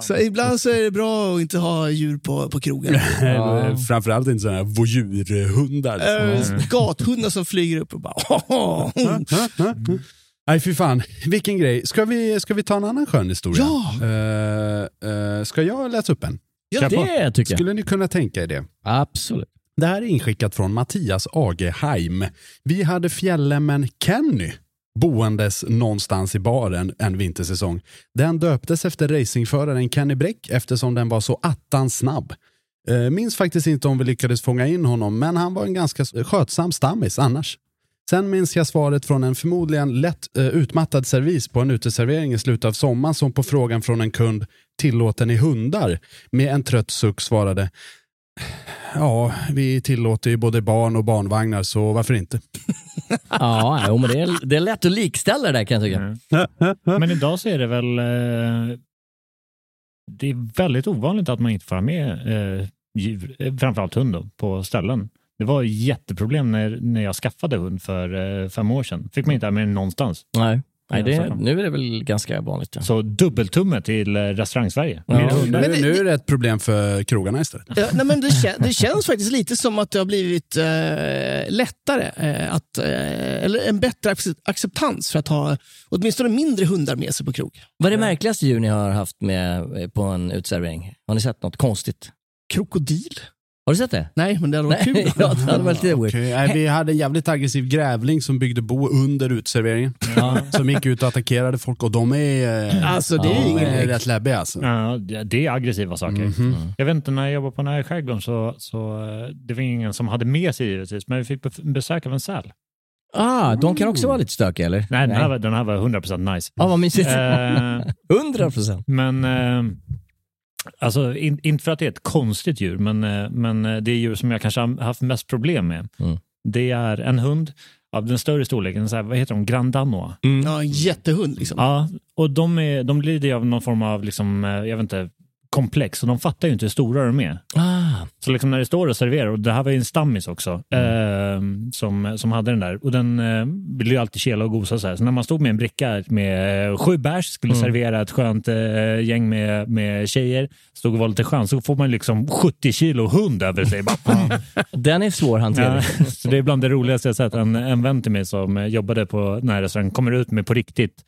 [SPEAKER 6] Så ibland så är det bra att inte ha djur på, på krogen.
[SPEAKER 3] Ja. Framförallt inte sådana här voyurhundar. liksom.
[SPEAKER 6] Äh, Gathundar som flyger upp och bara...
[SPEAKER 3] Nej, fy fan. Vilken grej. Ska vi, ska vi ta en annan skön historia?
[SPEAKER 6] Ja.
[SPEAKER 3] Eh, eh, ska jag läsa upp en?
[SPEAKER 6] Ja,
[SPEAKER 5] Det tycker jag.
[SPEAKER 3] Skulle ni kunna tänka er det?
[SPEAKER 5] Absolut.
[SPEAKER 3] Det här är inskickat från Mattias AG Heim. Vi hade fjällämmen Kenny boendes någonstans i baren en vintersäsong. Den döptes efter racingföraren Kenny Bräck eftersom den var så attans snabb. Eh, minns faktiskt inte om vi lyckades fånga in honom, men han var en ganska skötsam stammis annars. Sen minns jag svaret från en förmodligen lätt eh, utmattad servis på en uteservering i slutet av sommaren som på frågan från en kund “tillåter ni hundar?” med en trött suck svarade Ja, vi tillåter ju både barn och barnvagnar, så varför inte?
[SPEAKER 5] Ja, jo, men det är, det är lätt att likställa det där kan jag tycka.
[SPEAKER 4] Men idag så är det väl... Eh, det är väldigt ovanligt att man inte får ha med eh, djur, eh, framförallt hund då, på ställen. Det var jätteproblem när, när jag skaffade hund för eh, fem år sedan. Fick man inte ha med den någonstans.
[SPEAKER 5] Nej, Nej det, nu är det väl ganska vanligt. Ja.
[SPEAKER 4] Så dubbeltumme till eh, restaurang-Sverige.
[SPEAKER 5] Ja.
[SPEAKER 6] Men det-
[SPEAKER 3] nu är det ett problem för krogarna istället.
[SPEAKER 6] Ja, nej, men det, kän, det känns faktiskt lite som att det har blivit eh, lättare, eh, att, eh, eller en bättre accep- acceptans för att ha åtminstone mindre hundar med sig på krog.
[SPEAKER 5] Vad är det märkligaste djur ni har haft med eh, på en utservering? Har ni sett något konstigt?
[SPEAKER 6] Krokodil?
[SPEAKER 5] Har du sett det?
[SPEAKER 6] Nej, men det hade varit
[SPEAKER 5] Nej,
[SPEAKER 6] kul.
[SPEAKER 5] ja, det hade varit lite weird.
[SPEAKER 3] Okej, nej, vi hade en jävligt aggressiv grävling som byggde bo under utserveringen. Som gick ut och attackerade folk och de är, eh,
[SPEAKER 6] Alltså, det är
[SPEAKER 3] de
[SPEAKER 6] ingen
[SPEAKER 3] är rätt läbbiga alltså.
[SPEAKER 4] Ja, det det är aggressiva saker.
[SPEAKER 3] Mhm.
[SPEAKER 4] Jag vet inte, när jag jobbade på den här skärgården så, så eh, det var ingen som hade med sig givetvis, men vi fick bef- besök av en säl.
[SPEAKER 5] Ah, de kan också vara lite stökiga eller?
[SPEAKER 4] Nej, Den, här var, den här var 100% nice.
[SPEAKER 5] Ja, vad mysigt.
[SPEAKER 4] Eh,
[SPEAKER 5] 100 procent.
[SPEAKER 4] Men eh, alltså, in, inte för att det är ett konstigt djur, men, eh, men eh, det är djur som jag kanske har haft mest problem med.
[SPEAKER 5] Mm.
[SPEAKER 4] Det är en hund av den större storleken, så här, vad heter de? Grand Danois.
[SPEAKER 6] Ja, jättehund liksom.
[SPEAKER 4] Ja, och de, är, de lider av någon form av, liksom, eh, jag vet inte, komplex och de fattar ju inte hur stora de är.
[SPEAKER 5] Ah,
[SPEAKER 4] Så liksom när det står och serverar, och det här var ju en stammis också, eh, som, som hade den där. Och den eh, ville ju alltid kela och gosa så här. Så när man stod med en bricka med eh, sju bärs, skulle servera ett skönt eh, gäng med, med tjejer, stod och var lite skön, så får man liksom 70 kilo hund över sig. Bara,
[SPEAKER 5] den är svårhanterlig.
[SPEAKER 4] Ja, så det är bland det roligaste jag sett. En, en vän till mig som jobbade på den här restaurangen kommer ut med på riktigt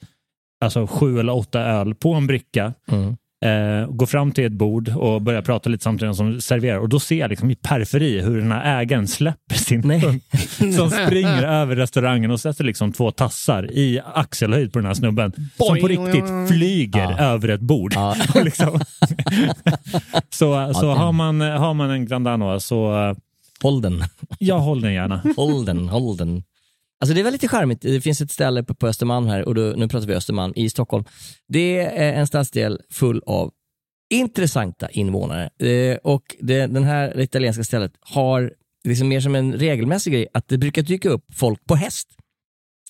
[SPEAKER 4] alltså sju eller åtta öl på en bricka.
[SPEAKER 5] Mm.
[SPEAKER 4] Eh, går fram till ett bord och börjar prata lite samtidigt som serverar. Och då ser jag liksom i periferi hur den här ägaren släpper sin hund som springer över restaurangen och sätter liksom två tassar i axelhöjd på den här snubben. Som på
[SPEAKER 6] Boing.
[SPEAKER 4] riktigt flyger över ett bord.
[SPEAKER 5] Ja.
[SPEAKER 4] Liksom. så så har, man, har man en Grand Danois så eh,
[SPEAKER 5] Håll den.
[SPEAKER 4] jag håller den gärna.
[SPEAKER 5] Håll den, håll den. Alltså det är väl lite charmigt. Det finns ett ställe på på Östermalm här, och då, nu pratar vi Östermalm i Stockholm. Det är en stadsdel full av intressanta invånare. Eh, och det, den här det italienska stället har liksom mer som en regelmässig grej att det brukar dyka upp folk på häst.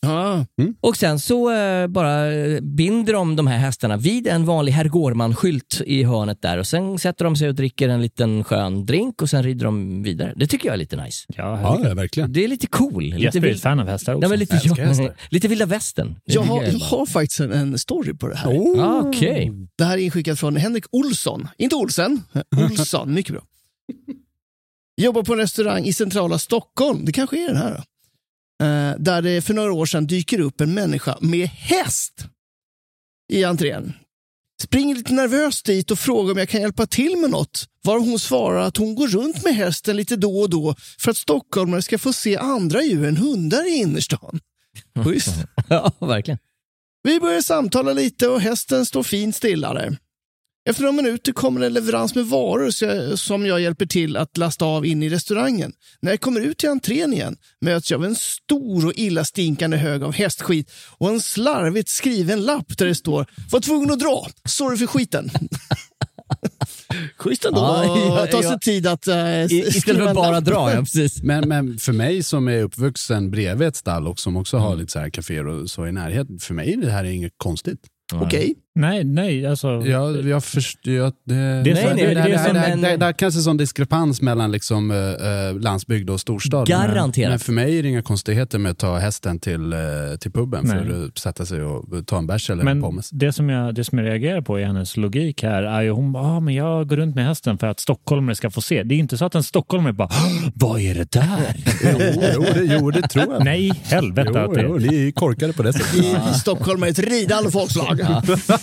[SPEAKER 6] Ja.
[SPEAKER 5] Och sen så eh, bara binder de de här hästarna vid en vanlig herr Gårman-skylt i hörnet där och sen sätter de sig och dricker en liten skön drink och sen rider de vidare. Det tycker jag är lite nice.
[SPEAKER 4] Ja,
[SPEAKER 3] Ja, ja, verkligen.
[SPEAKER 5] Det är lite cool. Lite,
[SPEAKER 4] Jesper är
[SPEAKER 5] vild-
[SPEAKER 4] ett fan av hästar också.
[SPEAKER 5] Nej, men lite, ja,
[SPEAKER 3] hästar.
[SPEAKER 5] lite vilda västern. Det
[SPEAKER 6] Jag, har,
[SPEAKER 5] är
[SPEAKER 6] jag har faktiskt en, en story på det här.
[SPEAKER 5] Ah, Okej.
[SPEAKER 6] Det här är inskickat från Henrik Olsson. Inte Olsen, Olsson. Mycket bra. Jobbar på en restaurang i centrala Stockholm. Det kanske är den här. Då. Eh, där det för några år sedan dyker upp en människa med häst i entrén. Springer lite nervöst dit och frågar om jag kan hjälpa till med något. Var hon svarar att hon går runt med hästen lite då och då för att stockholmare ska få se andra djur än hundar i innerstan. Schysst.
[SPEAKER 5] Ja, verkligen.
[SPEAKER 6] Vi börjar samtala lite och hästen står fint stilla där. Efter några minuter kommer en leverans med varor som jag hjälper till att lasta av in i restaurangen. När jag kommer ut till entrén igen möts jag av en stor och illa stinkande hög av hästskit och en slarvigt skriven lapp där det står “Var tvungen att dra, sorry för skiten”. Schysst ändå att ta sig tid att
[SPEAKER 5] I, istället för att bara dra, ja precis.
[SPEAKER 3] Men, men för mig som är uppvuxen bredvid ett stall och som också
[SPEAKER 5] Mm.
[SPEAKER 3] har lite så här kaféer och så i närheten, för mig är det här inget konstigt.
[SPEAKER 6] Okej.
[SPEAKER 4] Nej, nej, alltså.
[SPEAKER 3] Jag, jag förstår det,
[SPEAKER 4] Det är
[SPEAKER 3] det,
[SPEAKER 4] så-
[SPEAKER 3] det,
[SPEAKER 4] det-
[SPEAKER 3] det,
[SPEAKER 4] det är
[SPEAKER 3] det,
[SPEAKER 4] som
[SPEAKER 3] det,
[SPEAKER 5] en-
[SPEAKER 3] det, det är kanske en sån diskrepans mellan liksom, eh, eh, landsbygd och storstad.
[SPEAKER 5] Garanterat.
[SPEAKER 3] Men för mig är det inga konstigheter med att ta hästen till, eh, till puben
[SPEAKER 4] Nej.
[SPEAKER 3] för att sätta sig och ta en bärs eller en
[SPEAKER 4] Men
[SPEAKER 3] pommes.
[SPEAKER 4] det som, jag, det som jag reagerar på i hennes logik här är ju hon bara, ah, men jag går runt med hästen för att stockholmare ska få se. Det är inte så att en stockholmare bara, "Åh, vad är det där?
[SPEAKER 3] jo, jo, det, jo, det tror jag.
[SPEAKER 4] Nej, helvete
[SPEAKER 3] Jo,
[SPEAKER 4] att det
[SPEAKER 3] jo, ni är korkade på det sättet.
[SPEAKER 6] I, I Stockholm är ett ridande folkslag.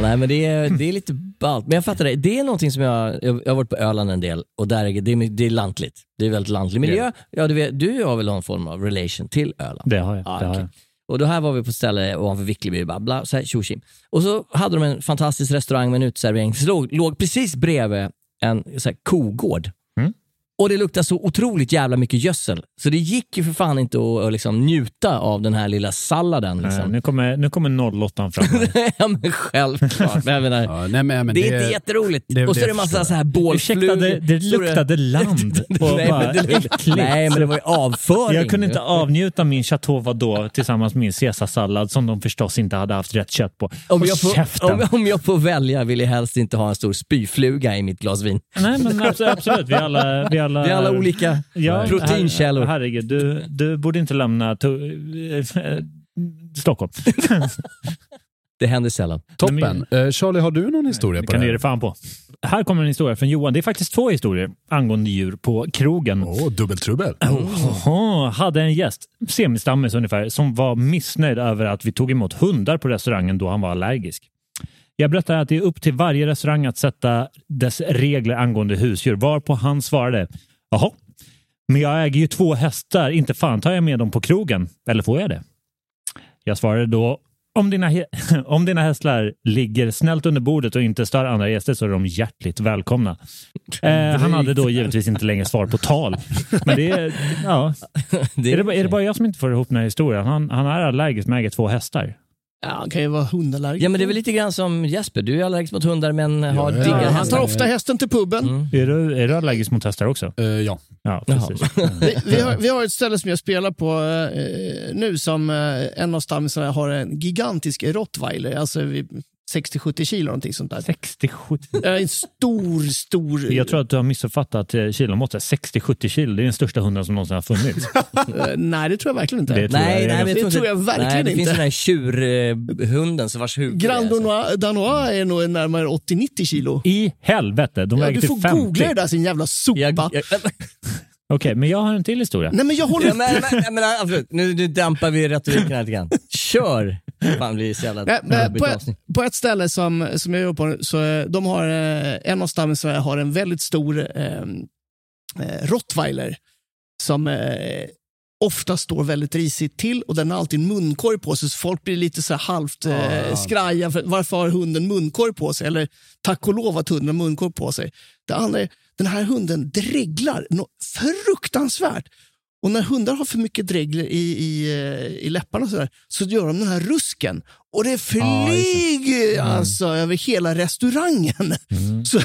[SPEAKER 5] Nej, men det är, det är lite ballt. Men jag fattar det. Det är någonting som jag, jag, jag har varit på Öland en del och där är det, det är lantligt. Det är väldigt lantlig miljö. Ja, du, vet, du har väl någon form av relation till Öland?
[SPEAKER 4] Det har jag.
[SPEAKER 5] Ja,
[SPEAKER 4] det har jag.
[SPEAKER 5] Och då här var vi på ett ställe ovanför Vickleby, babbla, så här tjo. Och så hade de en fantastisk restaurang med en uteservering låg, låg precis bredvid en så här, kogård. Och det luktade så otroligt jävla mycket gödsel. Så det gick ju för fan inte att, att liksom njuta av den här lilla salladen. Liksom.
[SPEAKER 4] Nu kommer, nu kommer 08 fram.
[SPEAKER 5] ja men självklart. Men jag menar,
[SPEAKER 3] Ja, nej, men, men
[SPEAKER 5] det är inte jätteroligt.
[SPEAKER 3] det-
[SPEAKER 5] och så
[SPEAKER 3] det
[SPEAKER 5] är det massa så här
[SPEAKER 4] Ursäkta,
[SPEAKER 5] bålflugor.
[SPEAKER 4] det, det
[SPEAKER 5] Så
[SPEAKER 4] luktade land.
[SPEAKER 5] Nej,
[SPEAKER 4] bara,
[SPEAKER 5] men det, nej, men det var ju avföring.
[SPEAKER 4] Jag kunde inte avnjuta min Chateau Vadå tillsammans med min caesarsallad som de förstås inte hade haft rätt kött på.
[SPEAKER 5] Om jag, får, om, om jag får välja vill jag helst inte ha en stor spyfluga i mitt glas vin.
[SPEAKER 4] Nej, men absolut, absolut. Vi alla, vi är alla,
[SPEAKER 5] Vi är alla olika proteinkällor.
[SPEAKER 4] Her, herregud, du, du borde inte lämna to- eh, Stockholm.
[SPEAKER 5] Det händer sällan.
[SPEAKER 3] Toppen. Eh, Charlie, har du någon historia
[SPEAKER 4] Det
[SPEAKER 3] på
[SPEAKER 4] kan
[SPEAKER 3] det
[SPEAKER 4] du ge
[SPEAKER 3] här?
[SPEAKER 4] dig fan på. Här kommer en historia från Johan. Det är faktiskt två historier angående djur på krogen.
[SPEAKER 3] Åh, dubbeltrubbel.
[SPEAKER 4] Oh, hade en gäst, semistammis ungefär, som var missnöjd över att vi tog emot hundar på restaurangen då han var allergisk. Jag berättade att det är upp till varje restaurang att sätta dess regler angående husdjur, varpå han svarade Jaha, men jag äger ju två hästar, inte fan tar jag med dem på krogen. Eller får jag det? Jag svarade då Om dina, om dina hästar ligger snällt under bordet och inte stör andra gäster så är de hjärtligt välkomna. Eh, han hade då givetvis inte längre svar på tal. Men det är, ja.
[SPEAKER 5] Det
[SPEAKER 4] är, det, bara- är det bara jag som inte får ihop den här historien? Han, han är allergisk med två hästar.
[SPEAKER 6] Ja, han kan ju vara hundallergiker.
[SPEAKER 5] Ja, men det är väl lite grann som Jesper. Du är allergisk mot hundar men har
[SPEAKER 6] Ja,
[SPEAKER 5] diggar
[SPEAKER 6] han
[SPEAKER 5] hästar.
[SPEAKER 6] tar ofta hästen till puben.
[SPEAKER 5] Mm.
[SPEAKER 4] Är, du, är du allergisk mot hästar också?
[SPEAKER 2] ja.
[SPEAKER 4] Ja, precis.
[SPEAKER 6] Vi, vi, har, vi har ett ställe som jag spelar på eh, nu som eh, en av stammisarna har en gigantisk rottweiler, alltså vid 60-70 kilo någonting sånt där.
[SPEAKER 4] 60-70?
[SPEAKER 6] En stor, stor...
[SPEAKER 4] Jag tror att du har missuppfattat eh, kilomåttet. 60-70 kilo, det är den största hunden som någonsin har funnits.
[SPEAKER 6] Nej, det tror jag verkligen inte.
[SPEAKER 4] Det tror
[SPEAKER 5] Nej,
[SPEAKER 4] jag
[SPEAKER 5] nej,
[SPEAKER 4] ganska-
[SPEAKER 6] det tror jag verkligen
[SPEAKER 5] nej, det finns
[SPEAKER 6] inte.
[SPEAKER 5] den här tjurhunden som vars huvud
[SPEAKER 6] Grand
[SPEAKER 5] är
[SPEAKER 6] Danois, är nog närmare 80-90 kilo.
[SPEAKER 4] I helvete, de
[SPEAKER 6] Ja,
[SPEAKER 4] väger
[SPEAKER 6] du
[SPEAKER 4] till
[SPEAKER 6] får
[SPEAKER 4] 50.
[SPEAKER 6] googla det där sin jävla sopa.
[SPEAKER 5] Jag, jag,
[SPEAKER 4] Okej, men jag har en till historia.
[SPEAKER 6] Nej, men jag håller
[SPEAKER 5] ja, men, men, men, absolut. Nu, nu dampar vi retoriken här lite grann. Kör! Fan, blir så jävla
[SPEAKER 6] Nej, men på, ett, på ett ställe som, som jag jobbar på, så eh, de har, eh, en av stammisarna har en väldigt stor eh, eh, rottweiler som eh, ofta står väldigt risigt till och den har alltid munkorg på sig så folk blir lite så här halvt eh, skraja. För, varför har hunden munkorg på sig? Eller tack och lov att hunden har munkorg på sig. Det andra är, den här hunden dreglar något fruktansvärt. Och när hundar har för mycket dregler i, i, eh, i läpparna och så, där, så gör de den här rusken. Och det flyger alltså över hela restaurangen. Så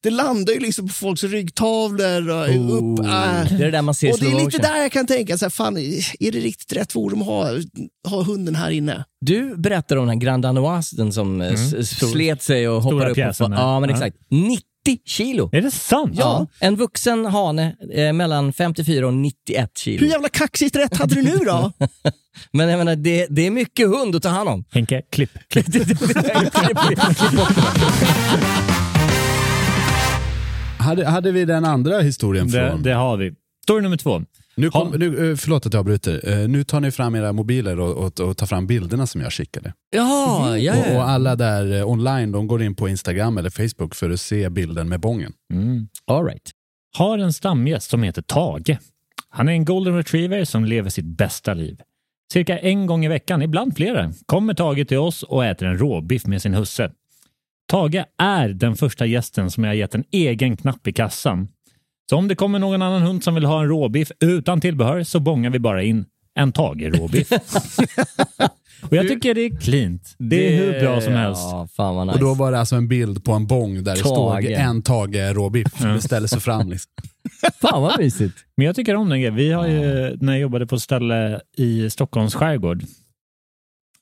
[SPEAKER 6] det landar ju liksom på folks ryggtavlor och upp.
[SPEAKER 5] Oh,
[SPEAKER 6] äh.
[SPEAKER 5] det är det man ser
[SPEAKER 6] Och det är lite där jag kan tänka, så här, fan, är det riktigt rätt forum att ha, ha hunden här inne?
[SPEAKER 5] Du berättade om den här Grand Danoisen som mm. slet sig och hoppade upp.
[SPEAKER 4] pjäsen
[SPEAKER 5] Och,
[SPEAKER 4] där.
[SPEAKER 5] ja, men
[SPEAKER 4] Ja.
[SPEAKER 5] Exakt. 90 kilo!
[SPEAKER 4] Är det sant?
[SPEAKER 5] Ja, en vuxen hane eh, mellan 54 och 91 kilo.
[SPEAKER 6] Hur jävla kaxigt rätt hade du nu då?
[SPEAKER 5] Men jag menar, det, det är mycket hund att ta hand om.
[SPEAKER 4] Henke, klipp. klipp.
[SPEAKER 3] Hade, hade vi den andra historien
[SPEAKER 4] Det,
[SPEAKER 3] från...
[SPEAKER 4] det har vi. Story nummer två.
[SPEAKER 3] Nu kom, nu, eh, förlåt att jag avbryter. Eh, Nu tar ni fram era mobiler och, och, och tar fram bilderna som jag skickade.
[SPEAKER 5] Ja, ja,
[SPEAKER 3] Och, och
[SPEAKER 5] ja.
[SPEAKER 3] alla där eh, online, de går in på Instagram eller Facebook för att se bilden med bången.
[SPEAKER 4] Mm.
[SPEAKER 5] All right.
[SPEAKER 4] Har en stamgäst som heter Tage. Han är en golden retriever som lever sitt bästa liv. Cirka en gång i veckan, ibland flera, kommer Tage till oss och äter en råbiff med sin husse. Tage är den första gästen som jag har gett en egen knapp i kassan. Så om det kommer någon annan hund som vill ha en råbiff utan tillbehör så bångar vi bara in en Tage-råbiff. och jag tycker det är cleant. Det är hur bra som helst.
[SPEAKER 5] Ja, fan vad nice.
[SPEAKER 3] Och då var det alltså en bild på en bång där det stod en Tage råbiff. Det ställer sig fram liksom.
[SPEAKER 5] Fan vad mysigt.
[SPEAKER 4] Men jag tycker om den grejen. Vi har ju, när jag jobbade på ett ställe i Stockholms skärgård,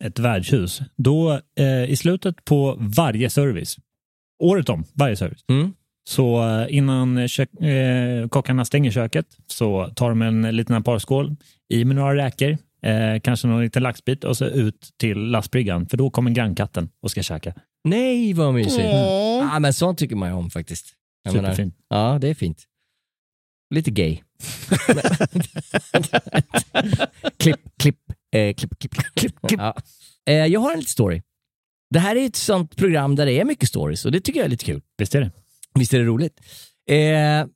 [SPEAKER 4] ett värdshus, då eh, i slutet på varje service, året om, varje service,
[SPEAKER 5] Mm.
[SPEAKER 4] Så eh, innan kök, eh, kockarna stänger köket så tar de en liten parskål, i med några räkor, eh, kanske någon liten laxbit och så ut till lastbryggan, för då kommer grannkatten och ska käka.
[SPEAKER 5] Nej, vad mysigt.
[SPEAKER 6] Åh.
[SPEAKER 5] Ja, men sånt tycker man ju om faktiskt. Jag menar,
[SPEAKER 4] Superfint.
[SPEAKER 5] ja, det är fint. Lite gay. klipp, klipp, eh, klipp, klipp, klipp, klipp. Ja. Eh, jag har en liten story. Det här är ett sånt program där det är mycket stories och det tycker jag är lite kul.
[SPEAKER 4] Visst är det?
[SPEAKER 5] Visst är det roligt? Eh,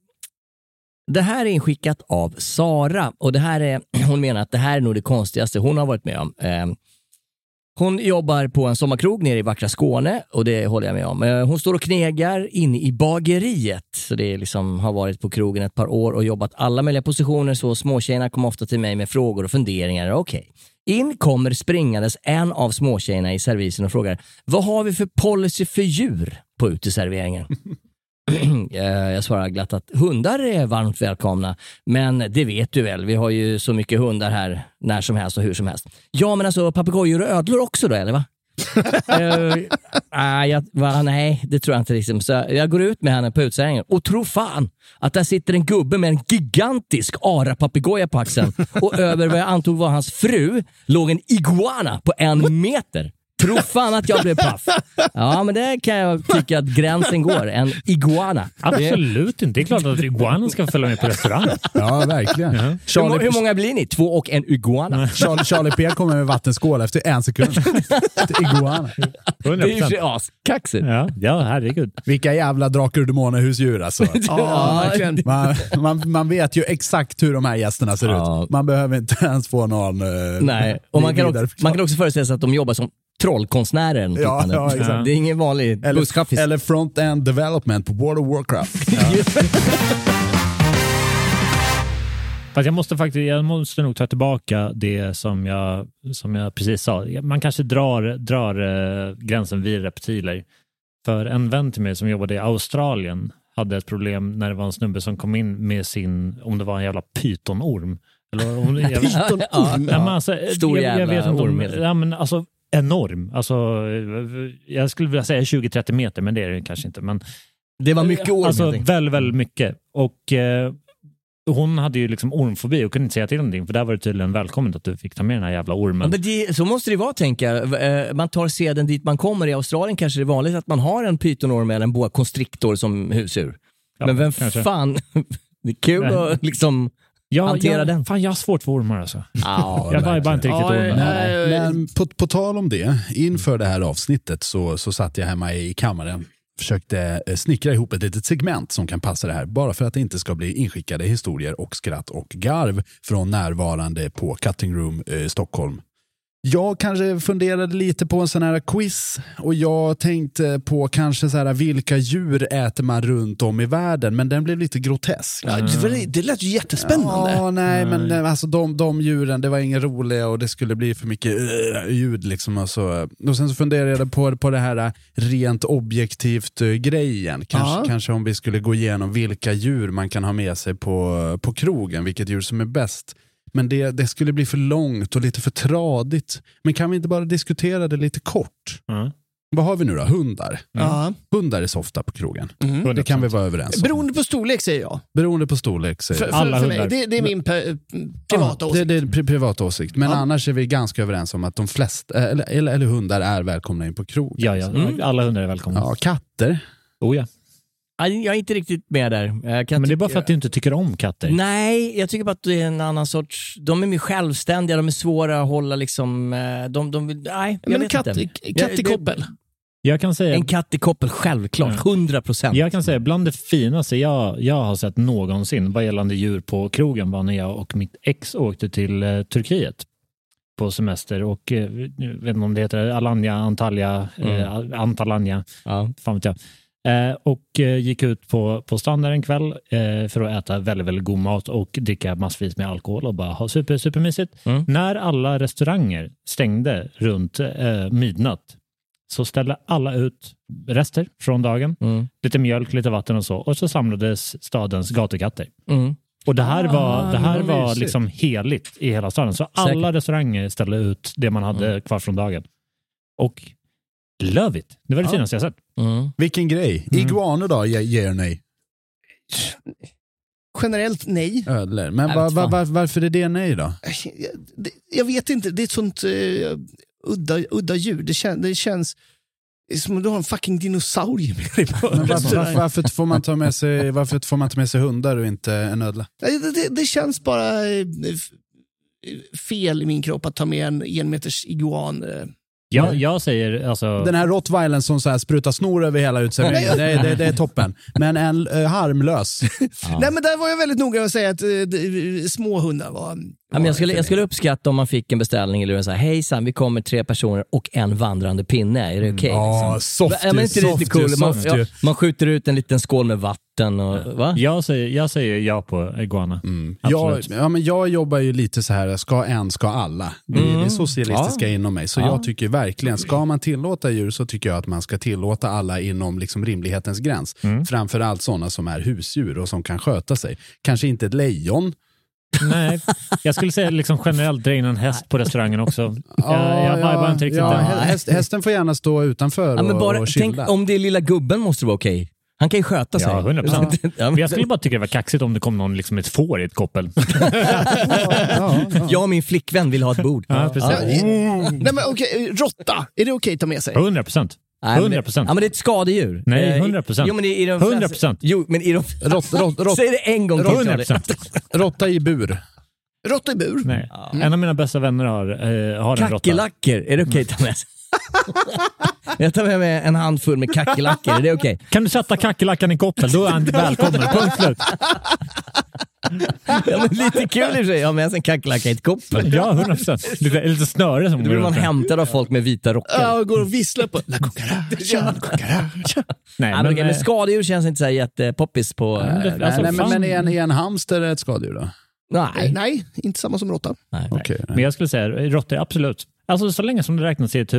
[SPEAKER 5] det här är inskickat av Sara och det här är, hon menar att det här är nog det konstigaste hon har varit med om. Eh, hon jobbar på en sommarkrog nere i vackra Skåne och det håller jag med om. Eh, Hon står och knegar inne i bageriet. Så det är liksom, har varit på krogen ett par år och jobbat alla möjliga positioner. Så småtjejerna kommer ofta till mig med frågor och funderingar. Okej. In kommer springandes en av småtjejerna i servisen och frågar Vad har vi för policy för djur på uteserveringen? Eh, jag svarar glatt att hundar är varmt välkomna, men det vet du väl, vi har ju så mycket hundar här när som helst och hur som helst. Ja, men alltså papegojor och ödlor också då, eller va? uh, nej, jag, va, nej, det tror jag inte. Liksom. Så jag går ut med henne på utsägningen och tror fan att där sitter en gubbe med en gigantisk arapapegoja på axeln och över vad jag antog var hans fru låg en iguana på en meter. Tro fan att jag blev paff. Ja, men det kan jag tycka att gränsen går. En iguana.
[SPEAKER 4] Absolut inte. Det är klart att iguanan ska följa med på restaurang.
[SPEAKER 3] Ja, verkligen.
[SPEAKER 5] Hur, må-
[SPEAKER 3] Charlie,
[SPEAKER 5] hur många blir ni? Två och en iguana.
[SPEAKER 3] Charlie, Charlie P kommer med vattenskål efter en sekund. Iguana.
[SPEAKER 5] Det är ju askaxigt.
[SPEAKER 4] Ja, ja, herregud.
[SPEAKER 3] Vilka jävla drakar och demoner husdjur alltså.
[SPEAKER 6] Ja.
[SPEAKER 3] Man, man, man vet ju exakt hur de här gästerna ser
[SPEAKER 5] Ja.
[SPEAKER 3] ut. Man behöver inte ens få någon... eh,
[SPEAKER 5] Nej, och man kan, också, man kan också föreställa sig att de jobbar som trollkonstnärer eller något
[SPEAKER 3] Ja, ja, exakt.
[SPEAKER 5] Det är ingen vanlig busschaffis.
[SPEAKER 3] Eller, eller front-end development på World of Warcraft.
[SPEAKER 4] Fast jag måste faktiskt, jag måste nog ta tillbaka det som jag, som jag precis sa. Man kanske drar, drar eh, gränsen vid reptiler. För en vän till mig som jobbade i Australien hade ett problem när det var en snubbe som kom in med sin, om det var en jävla pytonorm. Eller om, jag,
[SPEAKER 5] Pytonorm?
[SPEAKER 4] Ja, alltså,
[SPEAKER 5] Stor
[SPEAKER 4] jag, jag
[SPEAKER 5] jävla
[SPEAKER 4] vet inte
[SPEAKER 5] orm,
[SPEAKER 4] om, ja, men alltså enorm. Alltså, jag skulle vilja säga 20-30 meter, men det är det kanske inte. Men,
[SPEAKER 5] Det var mycket orm.
[SPEAKER 4] Alltså väldigt, väldigt mycket. Och eh, hon hade ju liksom ormfobi och kunde inte säga till någonting för där var det tydligen välkommet att du fick ta med den här jävla
[SPEAKER 5] Ja,
[SPEAKER 4] ormen.
[SPEAKER 5] men det, så måste det vara, tänker jag. Eh, Man tar seden dit man kommer. I Australien kanske det är vanligt att man har en pytonorm eller en boa constrictor som husdjur.
[SPEAKER 4] Ja,
[SPEAKER 5] men vem
[SPEAKER 4] kanske.
[SPEAKER 5] fan... Det är kul att liksom
[SPEAKER 4] Ja,
[SPEAKER 5] hantera
[SPEAKER 4] jag,
[SPEAKER 5] den.
[SPEAKER 4] Fan, jag har svårt för ormar alltså.
[SPEAKER 5] Ja,
[SPEAKER 4] jag vibar inte riktigt
[SPEAKER 6] Ja,
[SPEAKER 4] ormen.
[SPEAKER 6] nej.
[SPEAKER 3] Men på, på tal om det, inför det här avsnittet så, så satt jag hemma i kammaren försökte eh, snickra ihop ett litet segment som kan passa det här, bara för att det inte ska bli inskickade historier och skratt och garv från närvarande på Cutting Room eh, Stockholm. Jag kanske funderade lite på en sån här quiz och jag tänkte på kanske så här vilka djur äter man runt om i världen, men den blev lite grotesk.
[SPEAKER 6] Ja, det, lät ju jättespännande.
[SPEAKER 3] Ja, nej, men eh, alltså de, de djuren, det var inget roliga och det skulle bli för mycket uh, ljud. Liksom, och, så. och sen så funderade jag på, på det här eh, rent objektivt eh, grejen. Kanske,
[SPEAKER 6] Ja.
[SPEAKER 3] kanske om vi skulle gå igenom vilka djur man kan ha med sig på, på krogen, vilket djur som är bäst. Men det, det skulle bli för långt och lite för tradigt. Men kan vi inte bara diskutera det lite kort?
[SPEAKER 4] Ja.
[SPEAKER 3] Vad har vi nu då? Hundar.
[SPEAKER 6] Ja.
[SPEAKER 3] Hundar är softa på krogen.
[SPEAKER 6] Mm.
[SPEAKER 3] Det kan vi vara överens om.
[SPEAKER 6] Beroende på storlek säger jag.
[SPEAKER 3] Beroende på storlek. Säger
[SPEAKER 6] För, för,
[SPEAKER 4] Alla
[SPEAKER 6] för mig.
[SPEAKER 4] hundar.
[SPEAKER 6] Det, det är min pe- privata
[SPEAKER 3] Ja,
[SPEAKER 6] åsikt.
[SPEAKER 3] Det, det är pri- privat åsikt. Men
[SPEAKER 6] Ja.
[SPEAKER 3] annars är vi ganska överens om att de flesta, eller, eller, eller hundar är välkomna in på krog.
[SPEAKER 4] Ja, ja.
[SPEAKER 5] Mm.
[SPEAKER 4] Alla hundar är välkomna.
[SPEAKER 3] Ja, katter.
[SPEAKER 4] Oh, ja.
[SPEAKER 5] Ja, Jag är inte riktigt med där. Kan
[SPEAKER 4] Men det är bara för att du inte tycker om katter.
[SPEAKER 5] Nej, jag tycker bara att det är en annan sorts... De är mer självständiga, de är svåra att hålla liksom... eh, De, de, nej, jag
[SPEAKER 6] Men
[SPEAKER 5] vet
[SPEAKER 6] katt,
[SPEAKER 5] inte.
[SPEAKER 6] katt i koppel.
[SPEAKER 4] Jag kan säga,
[SPEAKER 5] En katt i koppel, självklart. 100 procent.
[SPEAKER 4] jag kan säga bland det finaste jag, jag har sett någonsin vad gällande djur på krogen var när jag och mitt ex åkte till eh, Turkiet på semester och eh, vet inte om det heter Alanya, Antalya, eh, Antalanya,
[SPEAKER 5] Ja.
[SPEAKER 4] fan vet jag. Eh, och eh, gick ut på, på stan där en kväll eh, för att äta väldigt, väldigt god mat och dricka massvis med alkohol och bara ha super, supermysigt.
[SPEAKER 5] Mm.
[SPEAKER 4] När alla restauranger stängde runt eh, midnatt så ställde alla ut rester från dagen,
[SPEAKER 5] Mm.
[SPEAKER 4] lite mjölk, lite vatten och så och så samlades stadens gatukatter.
[SPEAKER 5] Mm.
[SPEAKER 4] Och det här var,
[SPEAKER 3] Ah,
[SPEAKER 4] det här var liksom heligt i hela staden. Så alla
[SPEAKER 5] Säkert.
[SPEAKER 4] restauranger ställde ut det man hade
[SPEAKER 5] Mm.
[SPEAKER 4] kvar från dagen. Och love it. Det var det
[SPEAKER 3] Ja.
[SPEAKER 4] finaste jag sett.
[SPEAKER 5] Mm.
[SPEAKER 3] Vilken grej.
[SPEAKER 4] Mm.
[SPEAKER 3] Iguaner då, ge, ge er nej?
[SPEAKER 6] Generellt nej.
[SPEAKER 3] Ödlor. Men
[SPEAKER 5] Jag
[SPEAKER 3] va,
[SPEAKER 5] vet
[SPEAKER 3] va,
[SPEAKER 5] fan.
[SPEAKER 3] va, varför är det nej då?
[SPEAKER 6] Jag, det- jag vet inte, det är ett sånt eh, udda, udda djur. Det, kän, det känns som om du har en fucking dinosaurie med dig på
[SPEAKER 3] Men varför, varför, får man ta med sig, varför får man ta med sig hundar och inte en ödla?
[SPEAKER 6] Det, det, det känns bara eh, fel i min kropp att ta med en enmeters iguan. Eh.
[SPEAKER 4] Jag, jag säger alltså...
[SPEAKER 3] Den här rottweilern som så här sprutar snor över hela uteserveringen, det, det, det är toppen. Men en eh, harmlös.
[SPEAKER 6] Nej, men där var jag väldigt noga med att säga att eh, små hundar var...
[SPEAKER 5] Ja, men jag, skulle, jag skulle uppskatta om man fick en beställning eller så här, hejsan, vi kommer tre personer och en vandrande pinne. Är det okej?
[SPEAKER 3] Ja,
[SPEAKER 5] liksom?
[SPEAKER 3] softy,
[SPEAKER 5] Ja, inte lite cool? Man,
[SPEAKER 3] softy.
[SPEAKER 5] ja, man skjuter ut en liten skål med vatten och... Va?
[SPEAKER 4] Jag säger, jag säger ja på iguana.
[SPEAKER 3] Mm. Jag,
[SPEAKER 4] Absolut.
[SPEAKER 3] ja, men jag jobbar ju lite så här, ska en, ska alla. Det är
[SPEAKER 5] Mm.
[SPEAKER 3] det socialistiska
[SPEAKER 5] Ja.
[SPEAKER 3] inom mig. Så
[SPEAKER 5] Ja.
[SPEAKER 3] jag tycker verkligen, ska man tillåta djur så tycker jag att man ska tillåta alla inom liksom rimlighetens gräns.
[SPEAKER 4] Mm.
[SPEAKER 3] Framförallt sådana som är husdjur och som kan sköta sig. Kanske inte ett lejon.
[SPEAKER 4] Nej, jag skulle säga liksom generellt dra in en häst på restaurangen också. jag jag vibar inte riktigt
[SPEAKER 3] ja, häst, hästen får gärna stå utanför
[SPEAKER 5] Ja, men
[SPEAKER 3] och,
[SPEAKER 5] bara,
[SPEAKER 3] och
[SPEAKER 5] tänk,
[SPEAKER 3] chilla.
[SPEAKER 5] om det är lilla gubben måste det vara okej. Han kan ju sköta sig.
[SPEAKER 4] Ja, 100 procent.
[SPEAKER 5] Ja,
[SPEAKER 4] Jag skulle bara tycka det var kaxigt om det kom någon liksom ett får i ett koppel.
[SPEAKER 5] Jag och min flickvän vill ha ett bord.
[SPEAKER 4] Ja, precis.
[SPEAKER 6] Nej, men okej, råtta, är det okej att ta med sig?
[SPEAKER 4] 100 procent.
[SPEAKER 5] Nej, men
[SPEAKER 4] 100
[SPEAKER 5] det-
[SPEAKER 4] procent.
[SPEAKER 5] Ja, men det är ett skadedjur.
[SPEAKER 4] Nej,
[SPEAKER 5] Eh,
[SPEAKER 4] 100%.
[SPEAKER 5] Jo, men i de
[SPEAKER 4] 100%.
[SPEAKER 5] Jo, men i de...
[SPEAKER 3] Rått-
[SPEAKER 5] Säg det en gång till.
[SPEAKER 4] 100
[SPEAKER 5] Charlie.
[SPEAKER 4] procent.
[SPEAKER 3] Råtta i bur.
[SPEAKER 6] Råtta i bur?
[SPEAKER 4] Nej. En av mina bästa vänner har, eh, har en råtta.
[SPEAKER 5] Kackerlackor, är det okej att ta med sig? Jag tar med mig en handfull med kackerlackor, är det okej?
[SPEAKER 4] Kan du sätta kackerlackan i koppel, då är han välkommen. Punkt slut.
[SPEAKER 5] ja, men lite kul i och för sig att ha med sig en kackerlacka i ett koppel.
[SPEAKER 4] Ja, 100 procent. Lite, lite snöre som
[SPEAKER 5] Då blir man hämtad av folk med vita rockar.
[SPEAKER 6] Ja, går och visslar på La cucaracha, la cucaracha.
[SPEAKER 4] Nej,
[SPEAKER 5] Ja, men,
[SPEAKER 4] men,
[SPEAKER 5] men
[SPEAKER 4] eh,
[SPEAKER 5] skadedjur känns inte så här jättepoppis på...
[SPEAKER 4] men det-
[SPEAKER 5] eh,
[SPEAKER 3] Nej,
[SPEAKER 4] Alltså,
[SPEAKER 3] nej, men, men är, en, är en hamster ett skadedjur då?
[SPEAKER 5] nej.
[SPEAKER 6] Nej, inte samma som råtta.
[SPEAKER 5] nej.
[SPEAKER 3] Okej.
[SPEAKER 4] men jag skulle säga råttor, absolut. Alltså så länge som det räknas i ett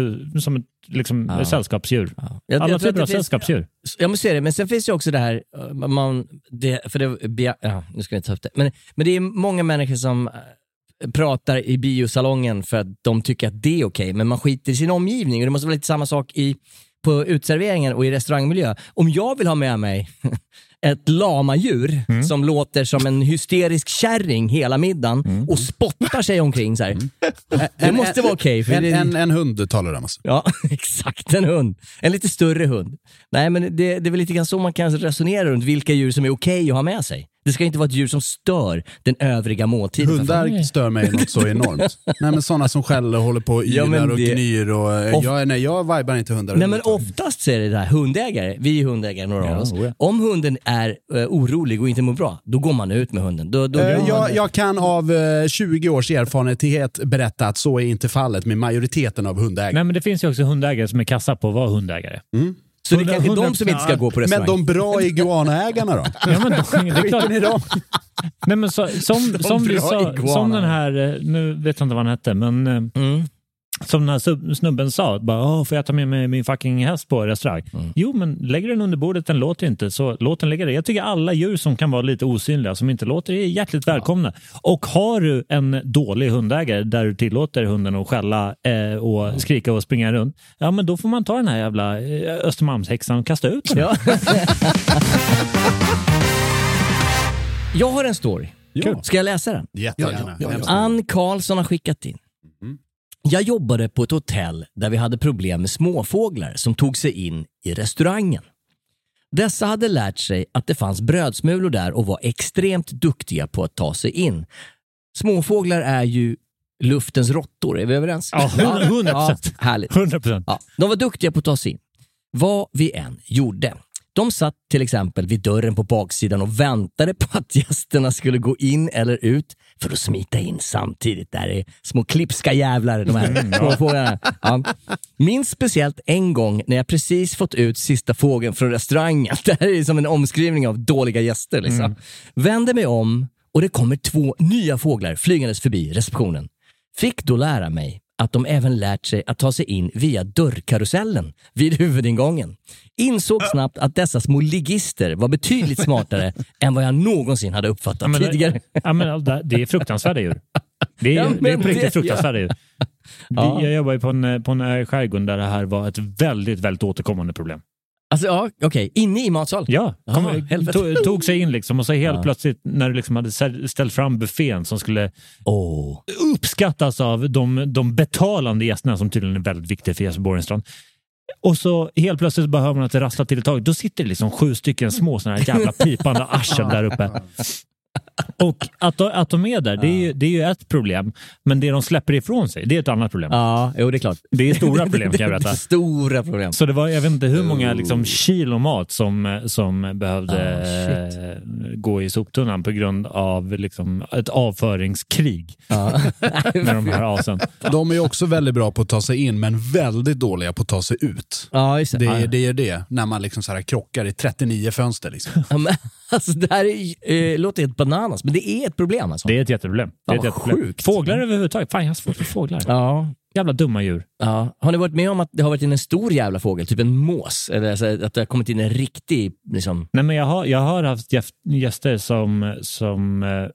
[SPEAKER 4] som ett liksom,
[SPEAKER 5] Ja.
[SPEAKER 4] sällskapsdjur.
[SPEAKER 5] Ja. Jag-
[SPEAKER 4] Alla
[SPEAKER 5] jag
[SPEAKER 4] typer av
[SPEAKER 5] finns-
[SPEAKER 4] sällskapsdjur.
[SPEAKER 5] Ja, men så är det. Men sen finns det också det här, eh, man, det, för det, ja, nu ska vi inte ta upp det. Men, men det är många människor som eh, pratar i biosalongen för att de tycker att det är okej, men man skiter i sin omgivning. Och det måste vara lite samma sak i, på utserveringen och i restaurangmiljö. Om jag vill ha med mig ett lamadjur
[SPEAKER 4] Mm.
[SPEAKER 5] som låter som en hysterisk kärring hela middagen
[SPEAKER 4] Mm.
[SPEAKER 5] och spottar sig omkring så här. Det måste vara okej. för
[SPEAKER 3] En,
[SPEAKER 5] det-
[SPEAKER 3] en, en hund talar om alltså?
[SPEAKER 5] Ja, exakt. En hund. En lite större hund. Nej, men det, det är väl lite grann så man kan resonera runt vilka djur som är okej att ha med sig. Det ska inte vara ett djur som stör den övriga måltiden.
[SPEAKER 3] Hundar stör mig något så enormt. Nej men sådana som skäller och håller på och
[SPEAKER 5] Ja,
[SPEAKER 3] ylar
[SPEAKER 5] men
[SPEAKER 3] och
[SPEAKER 5] det-
[SPEAKER 3] gnyr och... eh,
[SPEAKER 5] Of-
[SPEAKER 3] jag, nej, jag vibar inte hundar
[SPEAKER 5] Nej men oftast så är det det här hundägare, vi är hundägare några av
[SPEAKER 4] Ja,
[SPEAKER 5] oss.
[SPEAKER 4] oh ja.
[SPEAKER 5] Om hunden är eh, orolig och inte mår bra, då går man ut med hunden. Då, då
[SPEAKER 3] Eh, jag, jag kan av eh, 20 års erfarenhet berätta att så är inte fallet med majoriteten av hundägare.
[SPEAKER 4] Nej, men det finns ju också hundägare som är kassa på att vara hundägare.
[SPEAKER 5] så det är kanske
[SPEAKER 4] 100
[SPEAKER 5] de som inte ska gå på
[SPEAKER 3] Men
[SPEAKER 5] restaurang.
[SPEAKER 3] de bra iguanaägarna då?
[SPEAKER 4] Ja, men de, det är klart.
[SPEAKER 3] Skiter ni i dem?
[SPEAKER 4] Nej, men så, som, som, vi sa, som den här, eh, nu vet jag inte vad han hette, men eh,
[SPEAKER 5] Mm.
[SPEAKER 4] Som den här snubben sa, bara, får jag ta med mig min fucking häst på restaurang?
[SPEAKER 5] Mm.
[SPEAKER 4] Jo, men lägger den under bordet, den låter inte, så låt den ligga där. Jag tycker alla djur som kan vara lite osynliga, som inte låter, är hjärtligt välkomna. Och har du en dålig hundägare där du tillåter hunden att skälla eh, och skrika och springa runt, ja men då får man ta den här jävla eh, Östermalmshäxan och kasta ut den.
[SPEAKER 5] Ja. jag har en story.
[SPEAKER 3] Ja.
[SPEAKER 5] Ska jag läsa den?
[SPEAKER 3] Jättegärna.
[SPEAKER 5] Ann Karlsson har skickat in. Jag jobbade på ett hotell där vi hade problem med småfåglar som tog sig in i restaurangen. Dessa hade lärt sig att det fanns brödsmulor där och var extremt duktiga på att ta sig in. Småfåglar är ju luftens råttor, är vi överens?
[SPEAKER 4] Ja, hundra- hundra procent.
[SPEAKER 5] Ja, härligt.
[SPEAKER 4] 100 procent.
[SPEAKER 5] Ja, de var duktiga på att ta sig in. Vad vi än gjorde. De satt till exempel vid dörren på baksidan och väntade på att gästerna skulle gå in eller ut för att smita in samtidigt. Där är små klipska jävlar de här små fåglarna. Ja. Minns speciellt en gång när jag precis fått ut sista fågeln från restaurangen. Det här är som en omskrivning av dåliga gäster. Liksom. Vänder mig om och det kommer två nya fåglar flygandes förbi receptionen. Fick då lära mig att de även lärt sig att ta sig in via dörrkarusellen vid huvudingången. Insåg snabbt att dessa små ligister var betydligt smartare än vad jag någonsin hade uppfattat
[SPEAKER 4] Ja, men,
[SPEAKER 5] tidigare.
[SPEAKER 4] Ja, men, det- är fruktansvärda djur. Det är,
[SPEAKER 5] Ja,
[SPEAKER 4] det är på riktigt fruktansvärda djur.
[SPEAKER 5] Ja.
[SPEAKER 4] Jag jobbar ju på en, på en ö i skärgården där det här var ett väldigt, väldigt återkommande problem.
[SPEAKER 5] Alltså, ja, okej. Inne i matsal?
[SPEAKER 4] Ja, kom,
[SPEAKER 5] helvete.
[SPEAKER 4] tog, tog sig in liksom och så helt
[SPEAKER 5] Ja.
[SPEAKER 4] plötsligt när du liksom hade stä- ställt fram buffén som skulle
[SPEAKER 5] Åh.
[SPEAKER 4] uppskattas av de, de betalande gästerna som tydligen är väldigt viktiga för Jesper Borgenstrand. Och så helt plötsligt hör man att det rasslar till ett tag. Då sitter det liksom sju stycken små såna här jävla pipande arsel där uppe. Och att, att de är där, det är, ju, det är ju ett problem. Men det de släpper ifrån sig, det är ett annat problem.
[SPEAKER 5] Ja, jo det är klart.
[SPEAKER 4] Det är stora problem kan jag
[SPEAKER 5] Det är
[SPEAKER 4] berätta.
[SPEAKER 5] Stora problem.
[SPEAKER 4] Så det var, jag vet inte hur många liksom, kilo mat som, som behövde
[SPEAKER 5] Ah,
[SPEAKER 4] gå i soptunnan på grund av liksom, ett avföringskrig
[SPEAKER 5] Ja.
[SPEAKER 4] med de här asen.
[SPEAKER 3] De är ju också väldigt bra på att ta sig in, men väldigt dåliga på att ta sig ut.
[SPEAKER 5] Ja, det.
[SPEAKER 3] Det är det, är det när man liksom så här krockar i 39 fönster. Liksom.
[SPEAKER 5] Ja, men, alltså, det här är, eh, låter helt bananas, men det är ett problem alltså.
[SPEAKER 4] Det är ett jätteproblem. Det är ett jätteproblem.
[SPEAKER 5] sjukt.
[SPEAKER 4] Fåglar överhuvudtaget. Fan, jag har svårt för fåglar.
[SPEAKER 5] Ja.
[SPEAKER 4] Jävla dumma djur.
[SPEAKER 5] Ja. Har ni varit med om att det har varit in en stor jävla fågel, typ en mås? Eller alltså, att det har kommit in en riktig, liksom...
[SPEAKER 4] Nej, men jag, har, jag har haft gäster som, som eh,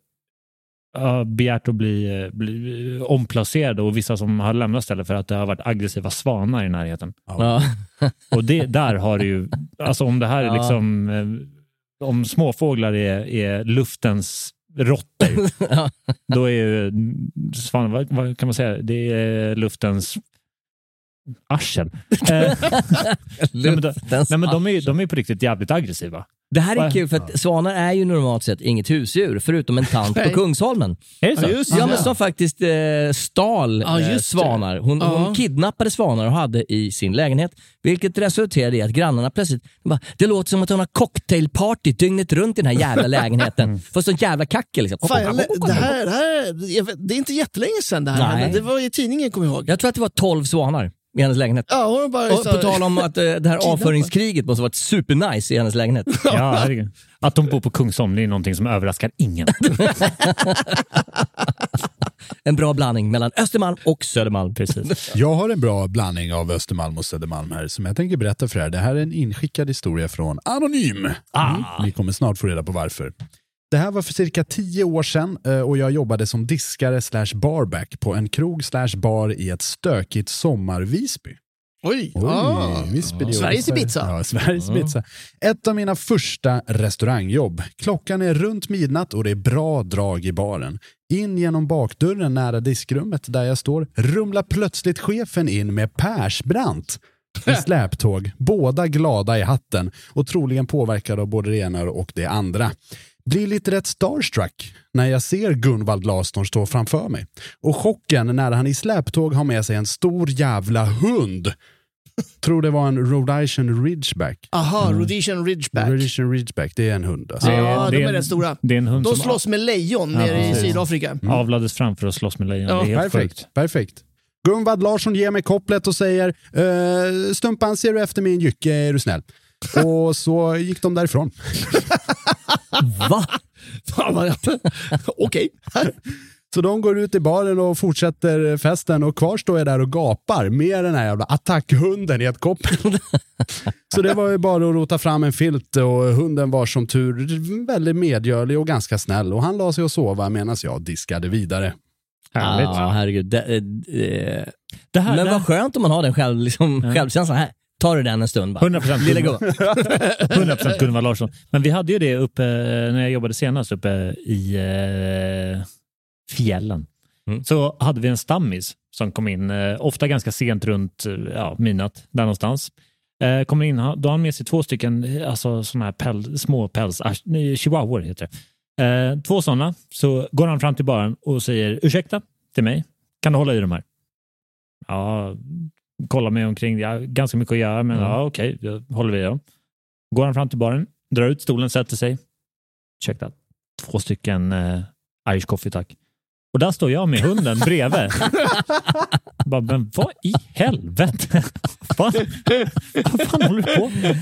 [SPEAKER 4] har begärt att bli, eh, bli eh, omplacerade och vissa som har lämnat stället för att det har varit aggressiva svanar i närheten.
[SPEAKER 5] Ja.
[SPEAKER 4] Och det, där har det ju, alltså om det här är liksom, om småfåglar är, är luftens råttor, då är ju svan, vad, vad kan man säga, det är luftens arsel. Eh, nej, men, de,
[SPEAKER 5] Luftens
[SPEAKER 4] nej, men de är, de är på riktigt jävligt aggressiva.
[SPEAKER 5] Det här är kul för att svanar är ju normalt sett inget husdjur förutom en tant på. Kungsholmen.
[SPEAKER 4] Är det så?
[SPEAKER 6] Ja, just
[SPEAKER 5] Ja, men som faktiskt eh, stal
[SPEAKER 6] Ja,
[SPEAKER 5] eh, svanar. Hon,
[SPEAKER 6] Ja.
[SPEAKER 5] hon kidnappade svanar och hade i sin lägenhet. Vilket resulterade i att grannarna plötsligt bara, det låter som att hon har cocktailparty dygnet runt i den här jävla lägenheten. Får sån jävla kackel liksom.
[SPEAKER 6] Fan, jag, det, här, det, här, det är inte jättelänge sedan det här
[SPEAKER 5] Nej.
[SPEAKER 6] hände. Det var i tidningen, kommer jag ihåg.
[SPEAKER 5] Jag tror att det var 12 svanar i hennes lägenhet.
[SPEAKER 6] Ja, hon bara,
[SPEAKER 5] Och på tal om att eh, det här avföringskriget måste ha varit supernice i hennes lägenhet.
[SPEAKER 4] Ja, herregud. Att de bor på Kungsholm det är någonting som överraskar ingen.
[SPEAKER 5] En bra blandning mellan Östermalm och Södermalm.
[SPEAKER 4] Precis.
[SPEAKER 3] Jag har en bra blandning av Östermalm och Södermalm här som jag tänker berätta för er. Det här är en inskickad historia från Anonym. Mm. Ni kommer snart få reda på varför. Det här var för cirka tio år sedan eh, och jag jobbade som diskare slash barback på en krog slash bar i ett stökigt sommar-Visby.
[SPEAKER 6] Oj,
[SPEAKER 3] Oj,
[SPEAKER 6] ah.
[SPEAKER 3] Visby,
[SPEAKER 6] Sveriges Ibiza.
[SPEAKER 3] Ja, Sveriges Ibiza. Ett av mina första restaurangjobb. Klockan är runt midnatt och det är bra drag i baren. In genom bakdörren nära diskrummet där jag står rumlar plötsligt chefen in med Persbrandt i släptåg. Båda glada i hatten och troligen påverkade av både det ena och det andra. Blir lite rätt starstruck när jag ser Gunvald Larsson stå framför mig. Och chocken när han i släptåg har med sig en stor jävla hund. Tror det var en Rhode Island Ridgeback.
[SPEAKER 6] Aha, Rhodesian Ridgeback.
[SPEAKER 3] Rhodesian Ridgeback, det är en hund alltså.
[SPEAKER 6] Ja,
[SPEAKER 4] det
[SPEAKER 6] de
[SPEAKER 4] är en-
[SPEAKER 6] rätt stora.
[SPEAKER 4] Det är en hund
[SPEAKER 6] De
[SPEAKER 4] som
[SPEAKER 6] slåss med lejon
[SPEAKER 4] Ja,
[SPEAKER 6] nere i. Sydafrika.
[SPEAKER 4] avlades fram för att slåss med lejon.
[SPEAKER 6] Ja,
[SPEAKER 4] det är helt
[SPEAKER 3] Perfekt,
[SPEAKER 4] sjukt.
[SPEAKER 3] perfekt. Gunvald Larsson ger mig kopplet och säger eh, Stumpan, ser du efter min jycke är du snäll. Och så gick de därifrån.
[SPEAKER 5] Va?
[SPEAKER 6] Okej.
[SPEAKER 3] Så de går ut i baren och fortsätter festen och kvar står jag där och gapar med den här jävla attackhunden i ett koppel. Så det var ju bara att rota fram en filt och hunden var som tur väldigt medgörlig och ganska snäll och han la sig och sova medan jag diskade vidare.
[SPEAKER 4] Härligt.
[SPEAKER 5] Ja, herregud. Det, eh,
[SPEAKER 4] Det här,
[SPEAKER 5] men
[SPEAKER 4] det
[SPEAKER 5] vad skönt om man har den själv, liksom, självkänslan. Här, tar du den en stund bara.
[SPEAKER 4] 100%
[SPEAKER 5] Lilla gå.
[SPEAKER 4] 100% Gunvald Larsson. Men vi hade ju det uppe när jag jobbade senast uppe i eh, fjällen.
[SPEAKER 5] Mm.
[SPEAKER 4] Så hade vi en stammis som kom in, eh, ofta ganska sent runt eh, ja, midnatt, där någonstans. Eh, kommer in, då har han med sig två stycken eh, alltså, såna här päls, små päls, ah, chihuahuor heter det. Eh, två sådana. Så går han fram till baren och säger ursäkta till mig, kan du hålla i de här? Ja, kolla mig omkring, ja, ganska mycket att göra, men
[SPEAKER 5] Mm.
[SPEAKER 4] ja, okej, jag håller vid dem. Går han fram till baren, drar ut stolen, sätter sig. Ursäkta, två stycken eh, Irish coffee tack. Och där står jag med hunden bredvid. Bara, men vad i helvete? vad, vad fan håller du på med?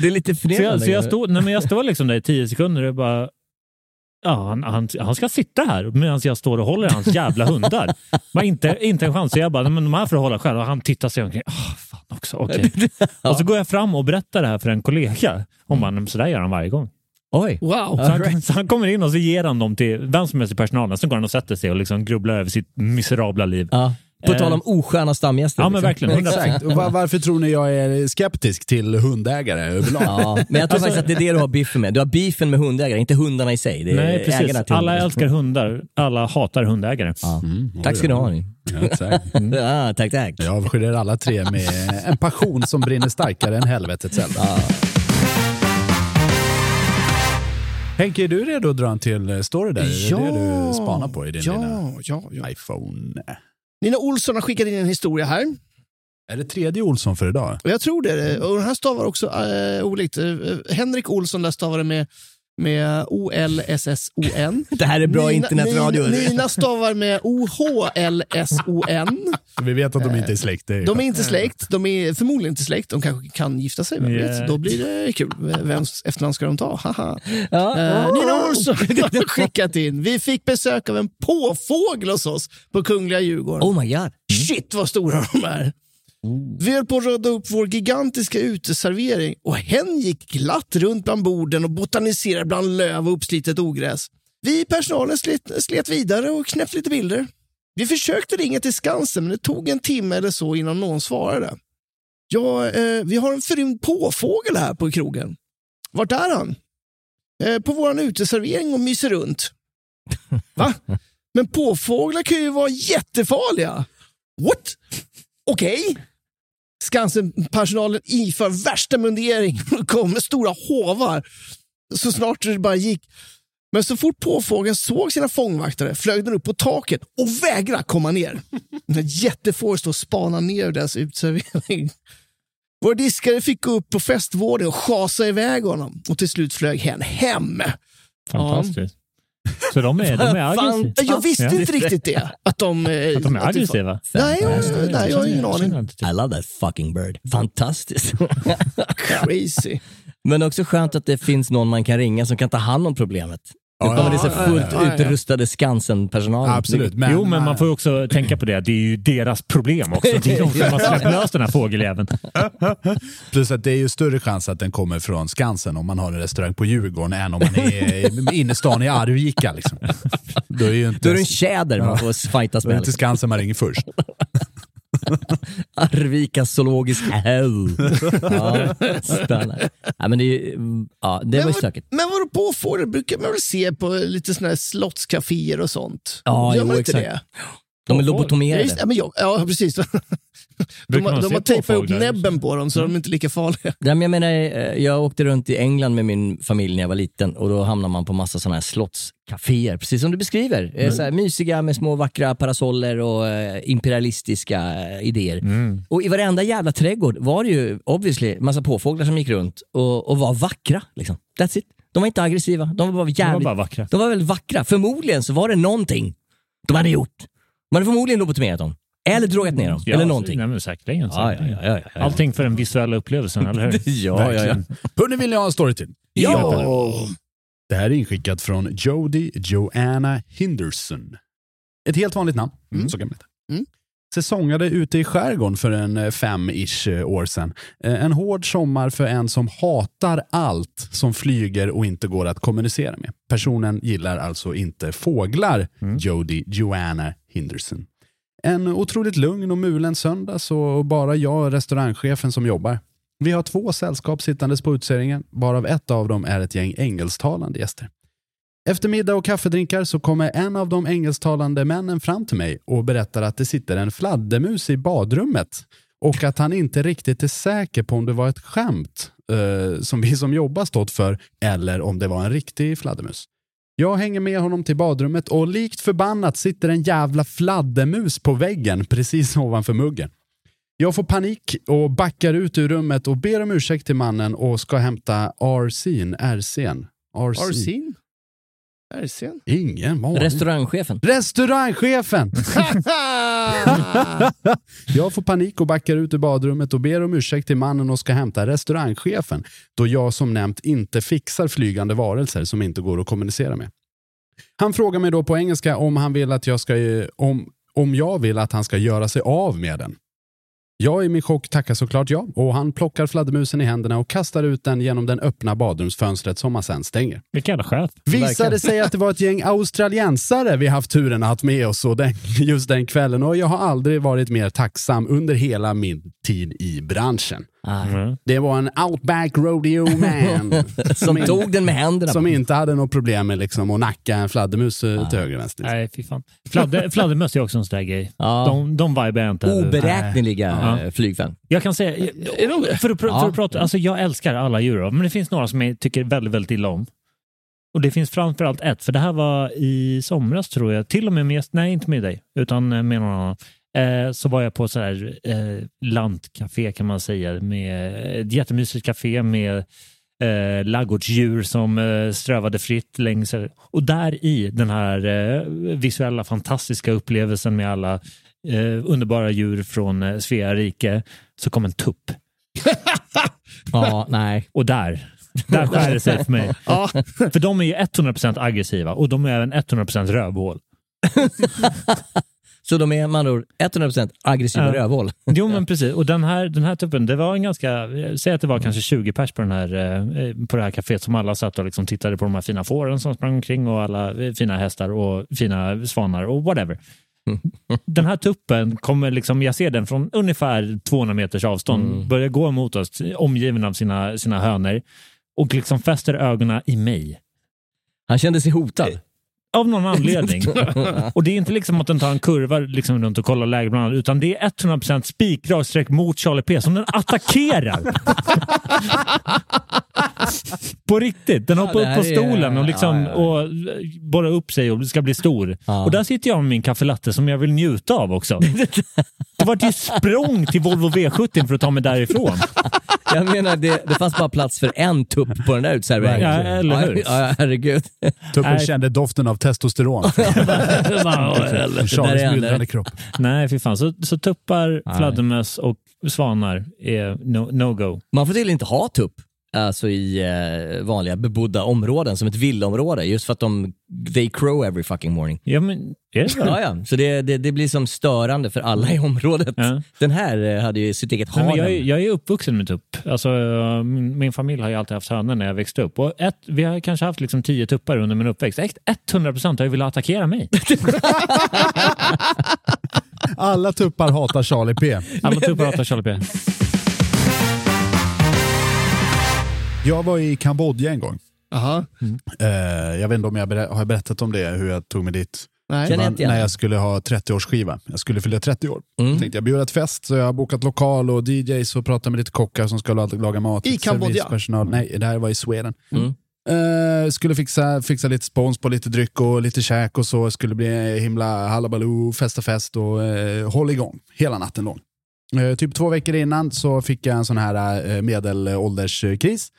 [SPEAKER 5] Det är lite
[SPEAKER 4] Så jag,
[SPEAKER 5] förnedrande.
[SPEAKER 4] så jag, nej, men jag står liksom där i tio sekunder och bara Ja, han, han, han ska sitta här medan jag står och håller hans jävla hundar. Men inte, inte en chans. Så jag bara, men de här får hålla själv. Och han tittar sig omkring. Oh, fan också, okej. Och så går jag fram och berättar det här för en kollega. Hon bara, "Nej, men så där gör han varje gång.
[SPEAKER 5] Oj.
[SPEAKER 6] Wow.
[SPEAKER 4] Så han, så han kommer in och så ger han dem till vem som helst i personalen. Sen går han och sätter sig och liksom grubblar över sitt miserabla liv.
[SPEAKER 5] Ja. På
[SPEAKER 4] Eh.
[SPEAKER 5] tal om osköna stamgäster.
[SPEAKER 4] Ja, men
[SPEAKER 5] liksom.
[SPEAKER 4] verkligen. 100%.
[SPEAKER 3] Exakt. Var, varför tror ni jag är skeptisk till hundägare överlag?
[SPEAKER 5] Ja, men jag tror faktiskt att det är det du har biffen med. Du har beefen med hundägare, inte hundarna i sig. Det är
[SPEAKER 4] Nej, precis.
[SPEAKER 5] ägarna till
[SPEAKER 4] Alla älskar hundar. Alla hatar hundägare.
[SPEAKER 5] Ja. Tack ska ni ha.
[SPEAKER 3] Ja, tack.
[SPEAKER 5] Ja, tack, tack.
[SPEAKER 3] Jag avskyr alla tre med en passion som brinner starkare än helvetets eld. Henke, är du redo att dra en till eh, story där? Är det det du spanar på i din
[SPEAKER 6] ja,
[SPEAKER 3] lilla
[SPEAKER 6] ja, ja.
[SPEAKER 3] iPhone?
[SPEAKER 6] Nina Olsson har skickat in en historia här.
[SPEAKER 3] Är det tredje Olsson för idag?
[SPEAKER 6] Och jag tror det. Och den här stavar också äh, olikt. Eh, Henrik Olsson där stavar det med, med O-L-S-S-O-N.
[SPEAKER 5] Det här är bra internetradio.
[SPEAKER 6] Nina, Nina stavar med O-H-L-S-O-N.
[SPEAKER 3] Vi vet att de inte är släkt. är
[SPEAKER 6] De är inte släkt. De är förmodligen inte släkt. De kanske kan gifta sig. Vem vet?
[SPEAKER 4] Yeah.
[SPEAKER 6] Då blir det kul. Vems efternamn ska de ta? Haha.
[SPEAKER 5] Ja.
[SPEAKER 6] Eh, Nina Olsson har skickat in. Vi fick besök av en påfågel hos oss på Kungliga Djurgården.
[SPEAKER 5] Oh my god.
[SPEAKER 6] Shit vad stora de är. Vi höll på att rada upp vår gigantiska uteservering och hen gick glatt runt bland borden och botaniserade bland löv och uppslitet ogräs. Vi i personalen slet, slet vidare och knäppte lite bilder. Vi försökte ringa till Skansen men det tog en timme eller så innan någon svarade. Ja, eh, vi har en förrymd påfågel här på krogen. Vart är han? Eh, på våran uteservering och myser runt. Va? Men påfåglar kan ju vara jättefarliga. What? Okej. Skansen-personalen iför värsta mundering och kommer med stora hovar. så snart det bara gick. Men så fort påfågeln såg sina fångvaktare flög den upp på taket och vägrade komma ner. Jättefågeln stod och spanade ner deras utservering. Vår diskare fick gå upp på festvåningen och schasa iväg honom. Och till slut flög hen hem.
[SPEAKER 4] Fantastiskt. Så de är, de är aggressiva?
[SPEAKER 6] Jag visste
[SPEAKER 4] Ja.
[SPEAKER 6] inte riktigt det. Att de, eh,
[SPEAKER 4] Att de är
[SPEAKER 6] att
[SPEAKER 4] aggressiva?
[SPEAKER 6] Nej, jag, nej, jag har ingen aning.
[SPEAKER 5] I love that fucking bird. Fantastiskt.
[SPEAKER 6] Crazy.
[SPEAKER 5] Men också skönt att det finns någon man kan ringa som kan ta hand om problemet. Nu
[SPEAKER 4] Ja,
[SPEAKER 5] kommer det så
[SPEAKER 4] ja,
[SPEAKER 5] fullt
[SPEAKER 4] ja, ja, ja.
[SPEAKER 5] utrustade Skansen-personal.
[SPEAKER 4] jo, men man får ju också tänka på det. Det är ju deras problem också. Det är de som har släppt lös den här fågeljäveln.
[SPEAKER 3] Plus att det är ju större chans att den kommer från Skansen om man har en restaurang på Djurgården än om man är inne i stan i Arvika. Liksom. Då är, ju inte,
[SPEAKER 5] Då är det en tjäder man får fightas
[SPEAKER 3] är det
[SPEAKER 5] med.
[SPEAKER 3] inte Skansen man ringer först.
[SPEAKER 5] Arvika zoologisk hell. Ja. Ja, men det, ja, det var ju stökigt.
[SPEAKER 6] Men vadå påfågel brukar man väl se på lite såna här slottscaféer och sånt?
[SPEAKER 5] Ja,
[SPEAKER 6] Gör
[SPEAKER 5] jo,
[SPEAKER 6] man inte
[SPEAKER 5] exakt.
[SPEAKER 6] det?
[SPEAKER 5] De är lobotomerade.
[SPEAKER 6] just- Ja, men jag, ja precis. De, de har tejpat upp
[SPEAKER 5] påfåglar?
[SPEAKER 6] näbben på dem så de är inte lika farliga.
[SPEAKER 5] Ja, men jag, menar, eh, jag åkte runt i England med min familj när jag var liten och då hamnar man på massa sådana här slottscaféer, precis som du beskriver. Eh,
[SPEAKER 4] Mm.
[SPEAKER 5] Så här, mysiga med små vackra parasoller och eh, imperialistiska idéer.
[SPEAKER 4] Mm.
[SPEAKER 5] Och i varenda jävla trädgård var det ju obviously massa påfåglar som gick runt och, och var vackra. Liksom. That's it. De var inte aggressiva, de var bara jävligt...
[SPEAKER 4] bara vackra.
[SPEAKER 5] De var väldigt vackra. Förmodligen så var det någonting de hade gjort. Man hade förmodligen lobotomerat dem. Eller drogat ner dem.
[SPEAKER 4] Ja,
[SPEAKER 5] eller någonting.
[SPEAKER 4] Nej, men säkerligen.
[SPEAKER 5] Ja,
[SPEAKER 4] säkerligen.
[SPEAKER 5] ja, ja, ja, ja.
[SPEAKER 4] Allting för den visuella upplevelsen, eller hur?
[SPEAKER 5] Ja, ja, ja.
[SPEAKER 3] Hörni, vill ni ha en story till?
[SPEAKER 6] Ja!
[SPEAKER 3] Det här är inskickat från Jody Joanna Henderson. Ett helt vanligt namn, så kan man heta.
[SPEAKER 6] Mm.
[SPEAKER 3] Säsongade ute i skärgården för en eh, fem-ish eh, år sedan. Eh, En hård sommar för en som hatar allt som flyger och inte går att kommunicera med. Personen gillar alltså inte fåglar, Jody Joanna Henderson. En otroligt lugn och mulen söndag så bara jag och restaurangchefen som jobbar. Vi har två sällskap sittandes på utseringen varav ett av dem är ett gäng engelsktalande gäster. Efter middag och kaffedrinkar så kommer en av de engelsktalande männen fram till mig och berättar att det sitter en fladdermus i badrummet och att han inte riktigt är säker på om det var ett skämt eh, som vi som jobbar stått för eller om det var en riktig fladdermus. Jag hänger med honom till badrummet och likt förbannat sitter en jävla fladdermus på väggen precis ovanför muggen. Jag får panik och backar ut ur rummet och ber om ursäkt till mannen och ska hämta RC'n, RC'n.
[SPEAKER 6] Arsin? Arsin?
[SPEAKER 3] Ingen aning.
[SPEAKER 5] Restaurangchefen.
[SPEAKER 3] Restaurangchefen! jag får panik och backar ut ur badrummet och ber om ursäkt till mannen och ska hämta restaurangchefen då jag som nämnt inte fixar flygande varelser som inte går att kommunicera med. Han frågar mig då på engelska om han vill att jag ska, om, om jag vill att han ska göra sig av med den. Jag i min chock tackar såklart ja och han plockar fladdermusen i händerna och kastar ut den genom den öppna badrumsfönstret som han sen stänger.
[SPEAKER 4] Vilken jävla chef.
[SPEAKER 3] Visade sig att det var ett gäng australiensare vi haft turen att ha med oss och den, just den kvällen och jag har aldrig varit mer tacksam under hela min tid i branschen.
[SPEAKER 4] Mm.
[SPEAKER 3] Det var en outback rodeo man.
[SPEAKER 5] Som
[SPEAKER 3] in-
[SPEAKER 5] tog den med händerna.
[SPEAKER 3] Som inte hade något problem med liksom att nacka en fladdermus eh, till höger och vänster.
[SPEAKER 4] Nej, fy fan. Fladder, fladdermöss är också en sån där grej.
[SPEAKER 5] Ja.
[SPEAKER 4] De, de vibar jag inte.
[SPEAKER 5] Oberäkneliga
[SPEAKER 4] Ja.
[SPEAKER 5] eh, flygfan.
[SPEAKER 4] Jag kan säga, för att, för att prata, alltså jag älskar alla djur, men det finns några som jag tycker väldigt, väldigt illa om. Och det finns framförallt ett, för det här var i somras tror jag, till och med med, nej inte med dig, utan eh, med någon annan. Eh, så var jag på så här eh, lantcafé kan man säga, med ett jättemysigt café med eh, laggårdsdjur som eh, strövade fritt längs. Och där i den här eh, visuella fantastiska upplevelsen med alla eh, underbara djur från eh, Svea rike så kom en tupp.
[SPEAKER 5] Ja, nej.
[SPEAKER 4] Och där, där skär det sig för mig.
[SPEAKER 6] Ja.
[SPEAKER 4] För de är ju 100% aggressiva och de är även 100% rövhål.
[SPEAKER 5] Så de är med andra ord 100% aggressiva
[SPEAKER 4] Ja.
[SPEAKER 5] rövhål.
[SPEAKER 4] Jo men precis, och den här, den här tuppen, det var en ganska, säg att det var kanske 20 pers på, den här, eh, på det här kaféet som alla satt och liksom tittade på de här fina fåren som sprang omkring och alla eh, fina hästar och fina svanar och whatever. Den här tuppen kommer liksom, jag ser den från ungefär 200 meters avstånd, börjar gå mot oss, omgiven av sina, sina hönor och liksom fäster ögonen i mig.
[SPEAKER 5] Han kände sig hotad.
[SPEAKER 4] Av någon anledning. och det är inte liksom att den tar en kurva liksom runt och kollar läget bland annat, utan det är 100% spikrak mot Charlie P som den attackerar. På riktigt. Den
[SPEAKER 5] Ja,
[SPEAKER 4] hoppar upp på
[SPEAKER 5] är-
[SPEAKER 4] stolen och, liksom,
[SPEAKER 5] ja, ja, ja.
[SPEAKER 4] och borrar upp sig och ska bli stor. Och där sitter jag med min kaffelatte som jag vill njuta av också. Det var ju språng till Volvo V70 för att ta mig därifrån.
[SPEAKER 5] Jag menar, det, det fanns bara plats för en tupp på den där utserveringen.
[SPEAKER 4] Ja, eller hur?
[SPEAKER 5] Ja, herregud.
[SPEAKER 3] Tuppen
[SPEAKER 4] Nej.
[SPEAKER 3] kände doften av testosteron. Charlies myllrande kropp.
[SPEAKER 4] Nej, fy fan. Så, så tuppar, fladdermöss och svanar är no- no-go.
[SPEAKER 5] Man får till inte ha tupp alltså i eh, vanliga bebodda områden, som ett villaområde, just för att de they crow every fucking morning.
[SPEAKER 4] Ja, men är det så?
[SPEAKER 5] Ja, ja. Så det, det, det blir som störande för alla i området. Den här eh, hade ju sitt eget harem.
[SPEAKER 4] jag, är, jag är uppvuxen med tupp. Alltså, eh, min, min familj har ju alltid haft hönor när jag växte upp. Och ett, vi har kanske haft liksom tio tuppar under min uppväxt. Ett- 100% har ju velat attackera mig.
[SPEAKER 3] Alla tuppar hatar Charlie P.
[SPEAKER 4] Alla tuppar hatar Charlie P.
[SPEAKER 3] Jag var i Kambodja en gång.
[SPEAKER 6] Aha.
[SPEAKER 3] Eh, jag vet inte om jag har jag berättat om det, hur jag tog mig dit.
[SPEAKER 6] Nej. Jag igen.
[SPEAKER 3] när jag skulle ha 30-årsskiva. Jag skulle fylla 30 år.
[SPEAKER 5] Mm.
[SPEAKER 3] Jag tänkte jag bjuder ett fest, så jag har bokat lokal och DJs och pratat med lite kockar som ska laga mat.
[SPEAKER 6] I Kambodja?
[SPEAKER 3] Nej, det här var i Sweden.
[SPEAKER 5] Mm.
[SPEAKER 3] Eh, skulle fixa, fixa lite spons på lite dryck och lite käk och så. Skulle bli himla halabaloo, festa fest och uh, håll igång hela natten lång. Eh, typ två veckor innan så fick jag en sån här uh, medelålderskris.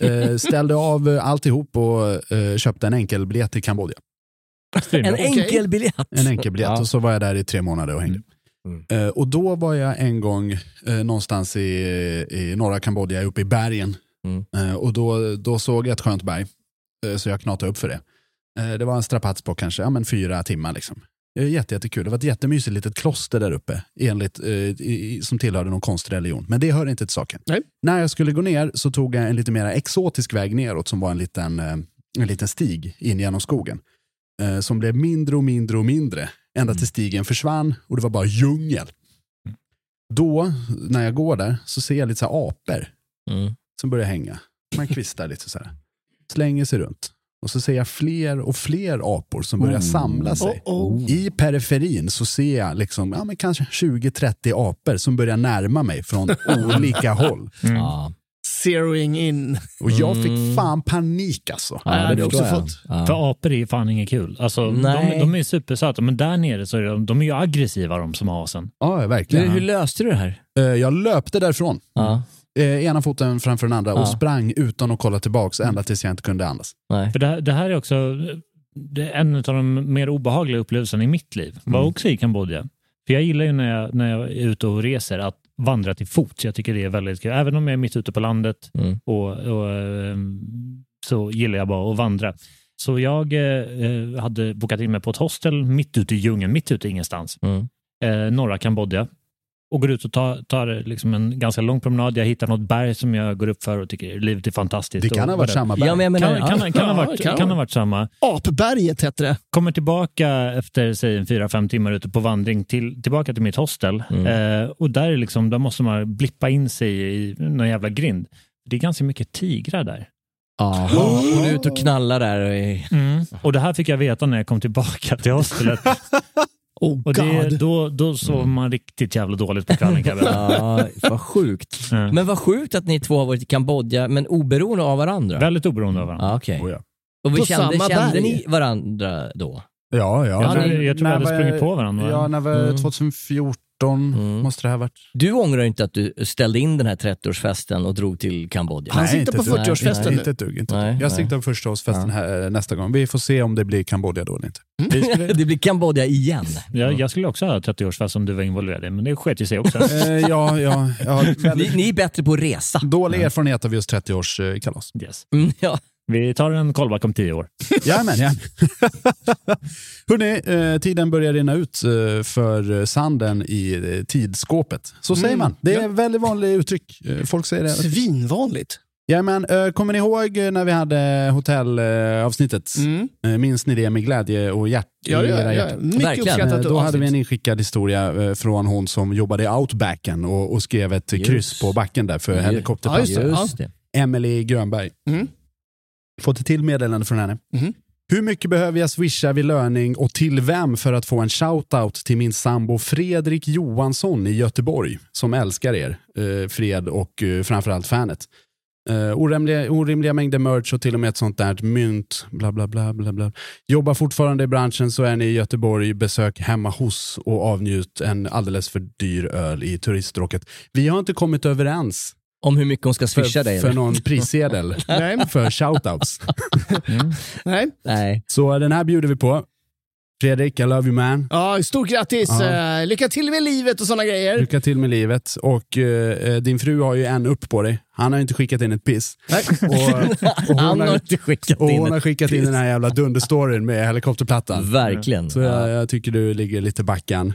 [SPEAKER 3] Eh, ställde av alltihop och eh, köpte en enkel biljett till Kambodja.
[SPEAKER 5] En enkel biljett.
[SPEAKER 3] En enkel biljett
[SPEAKER 5] Ja.
[SPEAKER 3] och så var jag där i tre månader och hängde. Eh, och då var jag en gång eh, någonstans i, i norra Kambodja, uppe i bergen. Eh, och då, då såg jag ett skönt berg, eh, så jag knatade upp för det. Eh, det var en strapats på kanske ja, men fyra timmar. Liksom. Jätte, jättekul. Det var ett jättemysigt litet kloster där uppe, enligt, eh, i, som tillhörde någon konstreligion. Men det hör inte till saken. När jag skulle gå ner så tog jag en lite mer exotisk väg neråt som var en liten, eh, en liten stig in genom skogen. Eh, som blev mindre och mindre och mindre. Ända till stigen försvann och det var bara djungel. Då, när jag går där, så ser jag lite så här apor
[SPEAKER 5] Mm.
[SPEAKER 3] som börjar hänga. Man kvistar lite så här. Slänger sig runt. Och så ser jag fler och fler apor som börjar
[SPEAKER 6] Oh.
[SPEAKER 3] samla sig.
[SPEAKER 6] Oh, oh.
[SPEAKER 3] I periferin så ser jag liksom, ja, men kanske 20-30 apor som börjar närma mig från olika håll.
[SPEAKER 5] Ja.
[SPEAKER 6] Zeroing in.
[SPEAKER 3] Och jag
[SPEAKER 5] Mm.
[SPEAKER 3] fick fan panik alltså.
[SPEAKER 4] Ja, det
[SPEAKER 6] hade jag också fått.
[SPEAKER 5] Ja.
[SPEAKER 4] För apor är fan inget kul. Alltså, de,
[SPEAKER 5] Nej.
[SPEAKER 4] de är supersöta, men där nere så är de, de är ju aggressiva de som har asen.
[SPEAKER 3] Ja, verkligen.
[SPEAKER 5] Men hur löste du det här?
[SPEAKER 3] Eh, Jag löpte därifrån.
[SPEAKER 5] Ja.
[SPEAKER 3] Eh, ena foten framför den andra
[SPEAKER 5] Ja.
[SPEAKER 3] och sprang utan att kolla tillbaks ända tills jag inte kunde andas.
[SPEAKER 5] Nej.
[SPEAKER 4] För det, här- det här är också det är en av de mer obehagliga upplevelserna i mitt liv. Var också i Kambodja. För jag gillar ju när jag, när jag är ute och reser att vandra till fots. Jag tycker det är väldigt kul. Även om jag är mitt ute på landet
[SPEAKER 5] Mm.
[SPEAKER 4] och, och, ehm, så gillar jag bara att vandra. Så jag eh, hade bokat in mig på ett hostel mitt ute i djungeln, mitt ute i ingenstans.
[SPEAKER 5] Mm.
[SPEAKER 4] Eh, norra Kambodja. Och går ut och tar, tar liksom en ganska lång promenad. Jag hittar något berg som jag går upp för och tycker livet är fantastiskt.
[SPEAKER 3] Det kan ha varit samma berg.
[SPEAKER 5] Ja, men jag menar,
[SPEAKER 4] Kan, kan, kan, kan, ha varit,
[SPEAKER 6] kan
[SPEAKER 4] kan,
[SPEAKER 6] ha
[SPEAKER 4] ha varit samma.
[SPEAKER 6] Apberget hette det.
[SPEAKER 4] Kommer tillbaka efter säg en fyra, fem timmar ute på vandring till, tillbaka till mitt hostel.
[SPEAKER 5] Mm.
[SPEAKER 4] Eh, och där, är liksom, där måste man blippa in sig i någon jävla grind. Det är ganska mycket tigrar där.
[SPEAKER 5] Jaha, och du är ute och knallar där. Och i...
[SPEAKER 4] Och det här fick jag veta när jag kom tillbaka till hostelet.
[SPEAKER 6] Oh,
[SPEAKER 4] och det, då, då sov mm. man riktigt jävla dåligt på kvällen
[SPEAKER 5] ja, vad sjukt.
[SPEAKER 4] Mm.
[SPEAKER 5] Men vad sjukt att ni två har varit i Kambodja, men oberoende av varandra.
[SPEAKER 4] Väldigt oberoende av varandra.
[SPEAKER 5] Ah, okay.
[SPEAKER 3] oh, ja.
[SPEAKER 5] Och vi
[SPEAKER 6] på
[SPEAKER 5] kände, kände ni varandra då?
[SPEAKER 3] Ja, ja.
[SPEAKER 4] Jag tror, jag tror vi hade sprungit på varandra.
[SPEAKER 3] Ja, när vi,
[SPEAKER 5] mm.
[SPEAKER 3] 2014 2018
[SPEAKER 5] mm.
[SPEAKER 3] måste det ha varit.
[SPEAKER 5] Du ångrar inte att du ställde in den här 30-årsfesten och drog till Kambodja?
[SPEAKER 6] Han siktar på 40-årsfesten nu.
[SPEAKER 3] Inte ett dugg. Inte
[SPEAKER 5] nej,
[SPEAKER 3] jag siktar på första årsfesten ja. Eh, nästa gång. Vi får se om det blir Kambodja då eller inte. Mm.
[SPEAKER 5] Det blir Kambodja igen.
[SPEAKER 4] Jag, jag skulle också ha 30-årsfest om du var involverad men det sket ju sig också.
[SPEAKER 3] Eh, ja, ja, ja,
[SPEAKER 5] ni, ni, är bättre på att resa.
[SPEAKER 3] Dålig erfarenhet av just 30-årskalas.
[SPEAKER 4] Yes.
[SPEAKER 5] Mm, ja.
[SPEAKER 4] Vi tar en callback om tio år.
[SPEAKER 3] Jajamän, ja. Hörrni, eh, tiden börjar rinna ut eh, för sanden i eh, tidskåpet. Så säger
[SPEAKER 6] Mm.
[SPEAKER 3] man. Det är ett väldigt vanligt uttryck. Eh, Folk säger det.
[SPEAKER 6] Svinvanligt.
[SPEAKER 3] Jajamän, eh, kommer ni ihåg eh, när vi hade hotellavsnittet?
[SPEAKER 6] Mm.
[SPEAKER 3] Eh, Minns ni det med glädje och hjärt
[SPEAKER 6] Ja,
[SPEAKER 3] i
[SPEAKER 6] ja,
[SPEAKER 3] era
[SPEAKER 6] ja.
[SPEAKER 3] hjärtan?
[SPEAKER 6] Mycket
[SPEAKER 5] Verkligen.
[SPEAKER 6] uppskattat
[SPEAKER 3] Eh, Då hade vi en
[SPEAKER 6] avsnitt.
[SPEAKER 3] inskickad historia eh, från hon som jobbade i outbacken och, och skrev ett
[SPEAKER 5] Just.
[SPEAKER 3] kryss på backen där för
[SPEAKER 5] Ja,
[SPEAKER 3] helikopterplatser.
[SPEAKER 5] Just det.
[SPEAKER 3] Emily Grönberg.
[SPEAKER 6] Mm.
[SPEAKER 3] Fått ett till meddelande från henne.
[SPEAKER 6] Mhm.
[SPEAKER 3] Hur mycket behöver jag swisha vid löning och till vem för att få en shoutout till min sambo Fredrik Johansson i Göteborg som älskar er, eh, Fred och eh, framförallt fanet. Uh, orimliga, orimliga mängder merch och till och med ett sånt där mynt. Bla, bla, bla, bla, bla. Jobbar fortfarande i branschen så är ni i Göteborg, besök hemma hos och avnjut en alldeles för dyr öl i turiststråket. Vi har inte kommit överens
[SPEAKER 5] Om hur mycket hon ska swisha
[SPEAKER 3] för,
[SPEAKER 5] dig?
[SPEAKER 3] för
[SPEAKER 5] eller?
[SPEAKER 3] någon prissedel
[SPEAKER 6] Nej.
[SPEAKER 3] för shoutouts.
[SPEAKER 6] Nej.
[SPEAKER 5] Nej.
[SPEAKER 3] Så den här bjuder vi på. Fredrik, I love you man.
[SPEAKER 6] Ja, stort grattis!
[SPEAKER 3] Ja.
[SPEAKER 6] Eh, lycka till med livet och sådana grejer.
[SPEAKER 3] Lycka till med livet. Och eh, din fru har ju en upp på dig. Han har inte skickat in ett piss. Och, och
[SPEAKER 5] Han har inte skickat
[SPEAKER 3] och
[SPEAKER 5] in
[SPEAKER 3] hon har skickat in
[SPEAKER 5] piss.
[SPEAKER 3] den här jävla dunderstoryn med helikopterplattan.
[SPEAKER 5] Verkligen.
[SPEAKER 3] Så jag, jag tycker du ligger lite backan.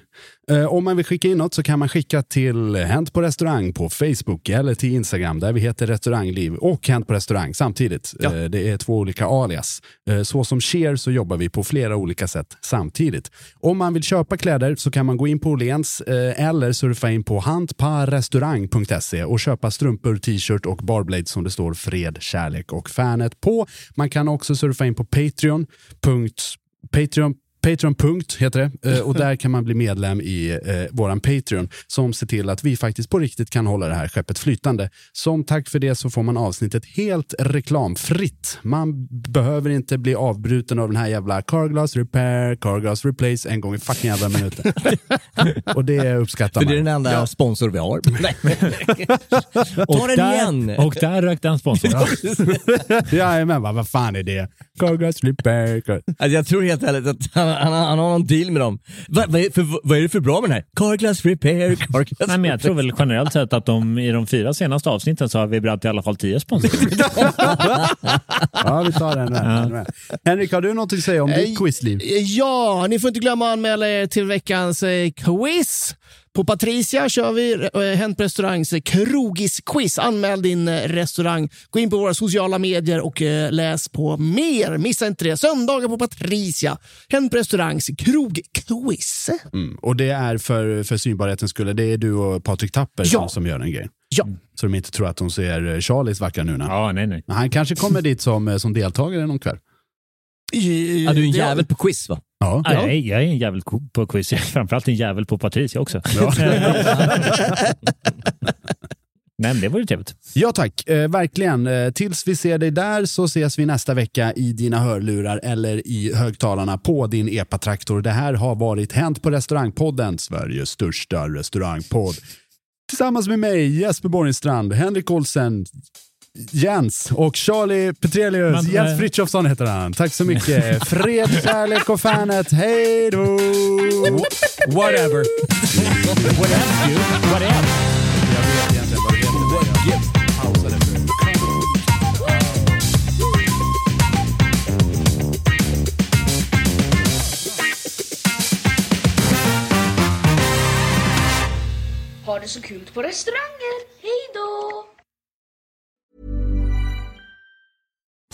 [SPEAKER 3] Eh, om man vill skicka in något så kan man skicka till Hänt på restaurang på Facebook eller till Instagram där vi heter Restaurangliv och Hänt på restaurang samtidigt.
[SPEAKER 6] Ja.
[SPEAKER 3] Eh, det är två olika alias. Eh, så som sker så jobbar vi på flera olika sätt samtidigt. Om man vill köpa kläder så kan man gå in på Åhléns eller surfa in på hantparrestaurang.se och köpa strumpor, t-shirt och barblade som det står fred, kärlek och fanet på. Man kan också surfa in på Patreon. Patreon Patreon. Punkt heter det Eh, och där kan man bli medlem i eh, våran Patreon som ser till att vi faktiskt på riktigt kan hålla det här skeppet flytande. Som tack för det så får man avsnittet helt reklamfritt. Man behöver inte bli avbruten av den här jävla Carglass repair, Carglass replace en gång i fucking jävla minuten. och det uppskattar
[SPEAKER 5] För det är
[SPEAKER 3] man.
[SPEAKER 5] den enda sponsor vi har.
[SPEAKER 4] Och
[SPEAKER 5] Ta den
[SPEAKER 4] där,
[SPEAKER 5] igen!
[SPEAKER 4] Och där rök den sponsorn.
[SPEAKER 3] Jajamän, va, vad fan är det? Carglass repair. Car-
[SPEAKER 5] Alltså jag tror helt ärligt att han, han, han har någon deal med dem. Va, vad, är, för, vad är det för bra med den här? Carglass repair, Carglass
[SPEAKER 4] Nej, men jag tror väl generellt sett att de, i de fyra senaste avsnitten så har vi brant i alla fall tio sponsorer.
[SPEAKER 3] Ja, vi tar den där. Henrik, har du något att säga om ditt quizliv?
[SPEAKER 6] Eh, Ja, ni får inte glömma att anmäla er till veckans eh, quiz. På Patricia kör vi eh, Hänt på restaurangs krogis-quiz. Anmäl din eh, restaurang. Gå in på våra sociala medier och eh, läs på mer. Missa inte det. Söndagar på Patricia. Hänt på restaurangs krogquiz.
[SPEAKER 3] Mm. Och det är för, för synbarhetens skull, det är du och Patrik Tapper
[SPEAKER 6] Ja.
[SPEAKER 3] som, som gör den grejen.
[SPEAKER 6] Ja.
[SPEAKER 3] Så de inte tror att de ser Charlies vackra nuna.
[SPEAKER 4] Ja, nej, nej.
[SPEAKER 3] Han kanske kommer dit som, som deltagare någon kväll.
[SPEAKER 5] Ja, du är en jävel på quiz va?
[SPEAKER 3] Ja.
[SPEAKER 4] Ja. Jag, är, jag är en jävel på quiz. Jag är framförallt en jävel på Patricia också. nej, men det var ju trevligt.
[SPEAKER 3] Ja tack, eh, verkligen. Eh, tills vi ser dig där så ses vi nästa vecka i dina hörlurar eller i högtalarna på din epatraktor. Det här har varit Hänt på restaurangpodden, Sveriges största restaurangpodd. Tillsammans med mig, Jesper Borgenstrand, Henrik Olsen, Jens och Charlie Petrelius.
[SPEAKER 4] Men,
[SPEAKER 3] Jens
[SPEAKER 4] eh,
[SPEAKER 3] Frithiofsson heter han. Tack så mycket. Fred, kärlek och fanet. Hej då!
[SPEAKER 5] Whatever.
[SPEAKER 4] Whatever, you. Whatever.
[SPEAKER 3] Jag vet egentligen vad det heter. men jag pausade för-
[SPEAKER 7] Ha det så kul på restauranger. Hej då!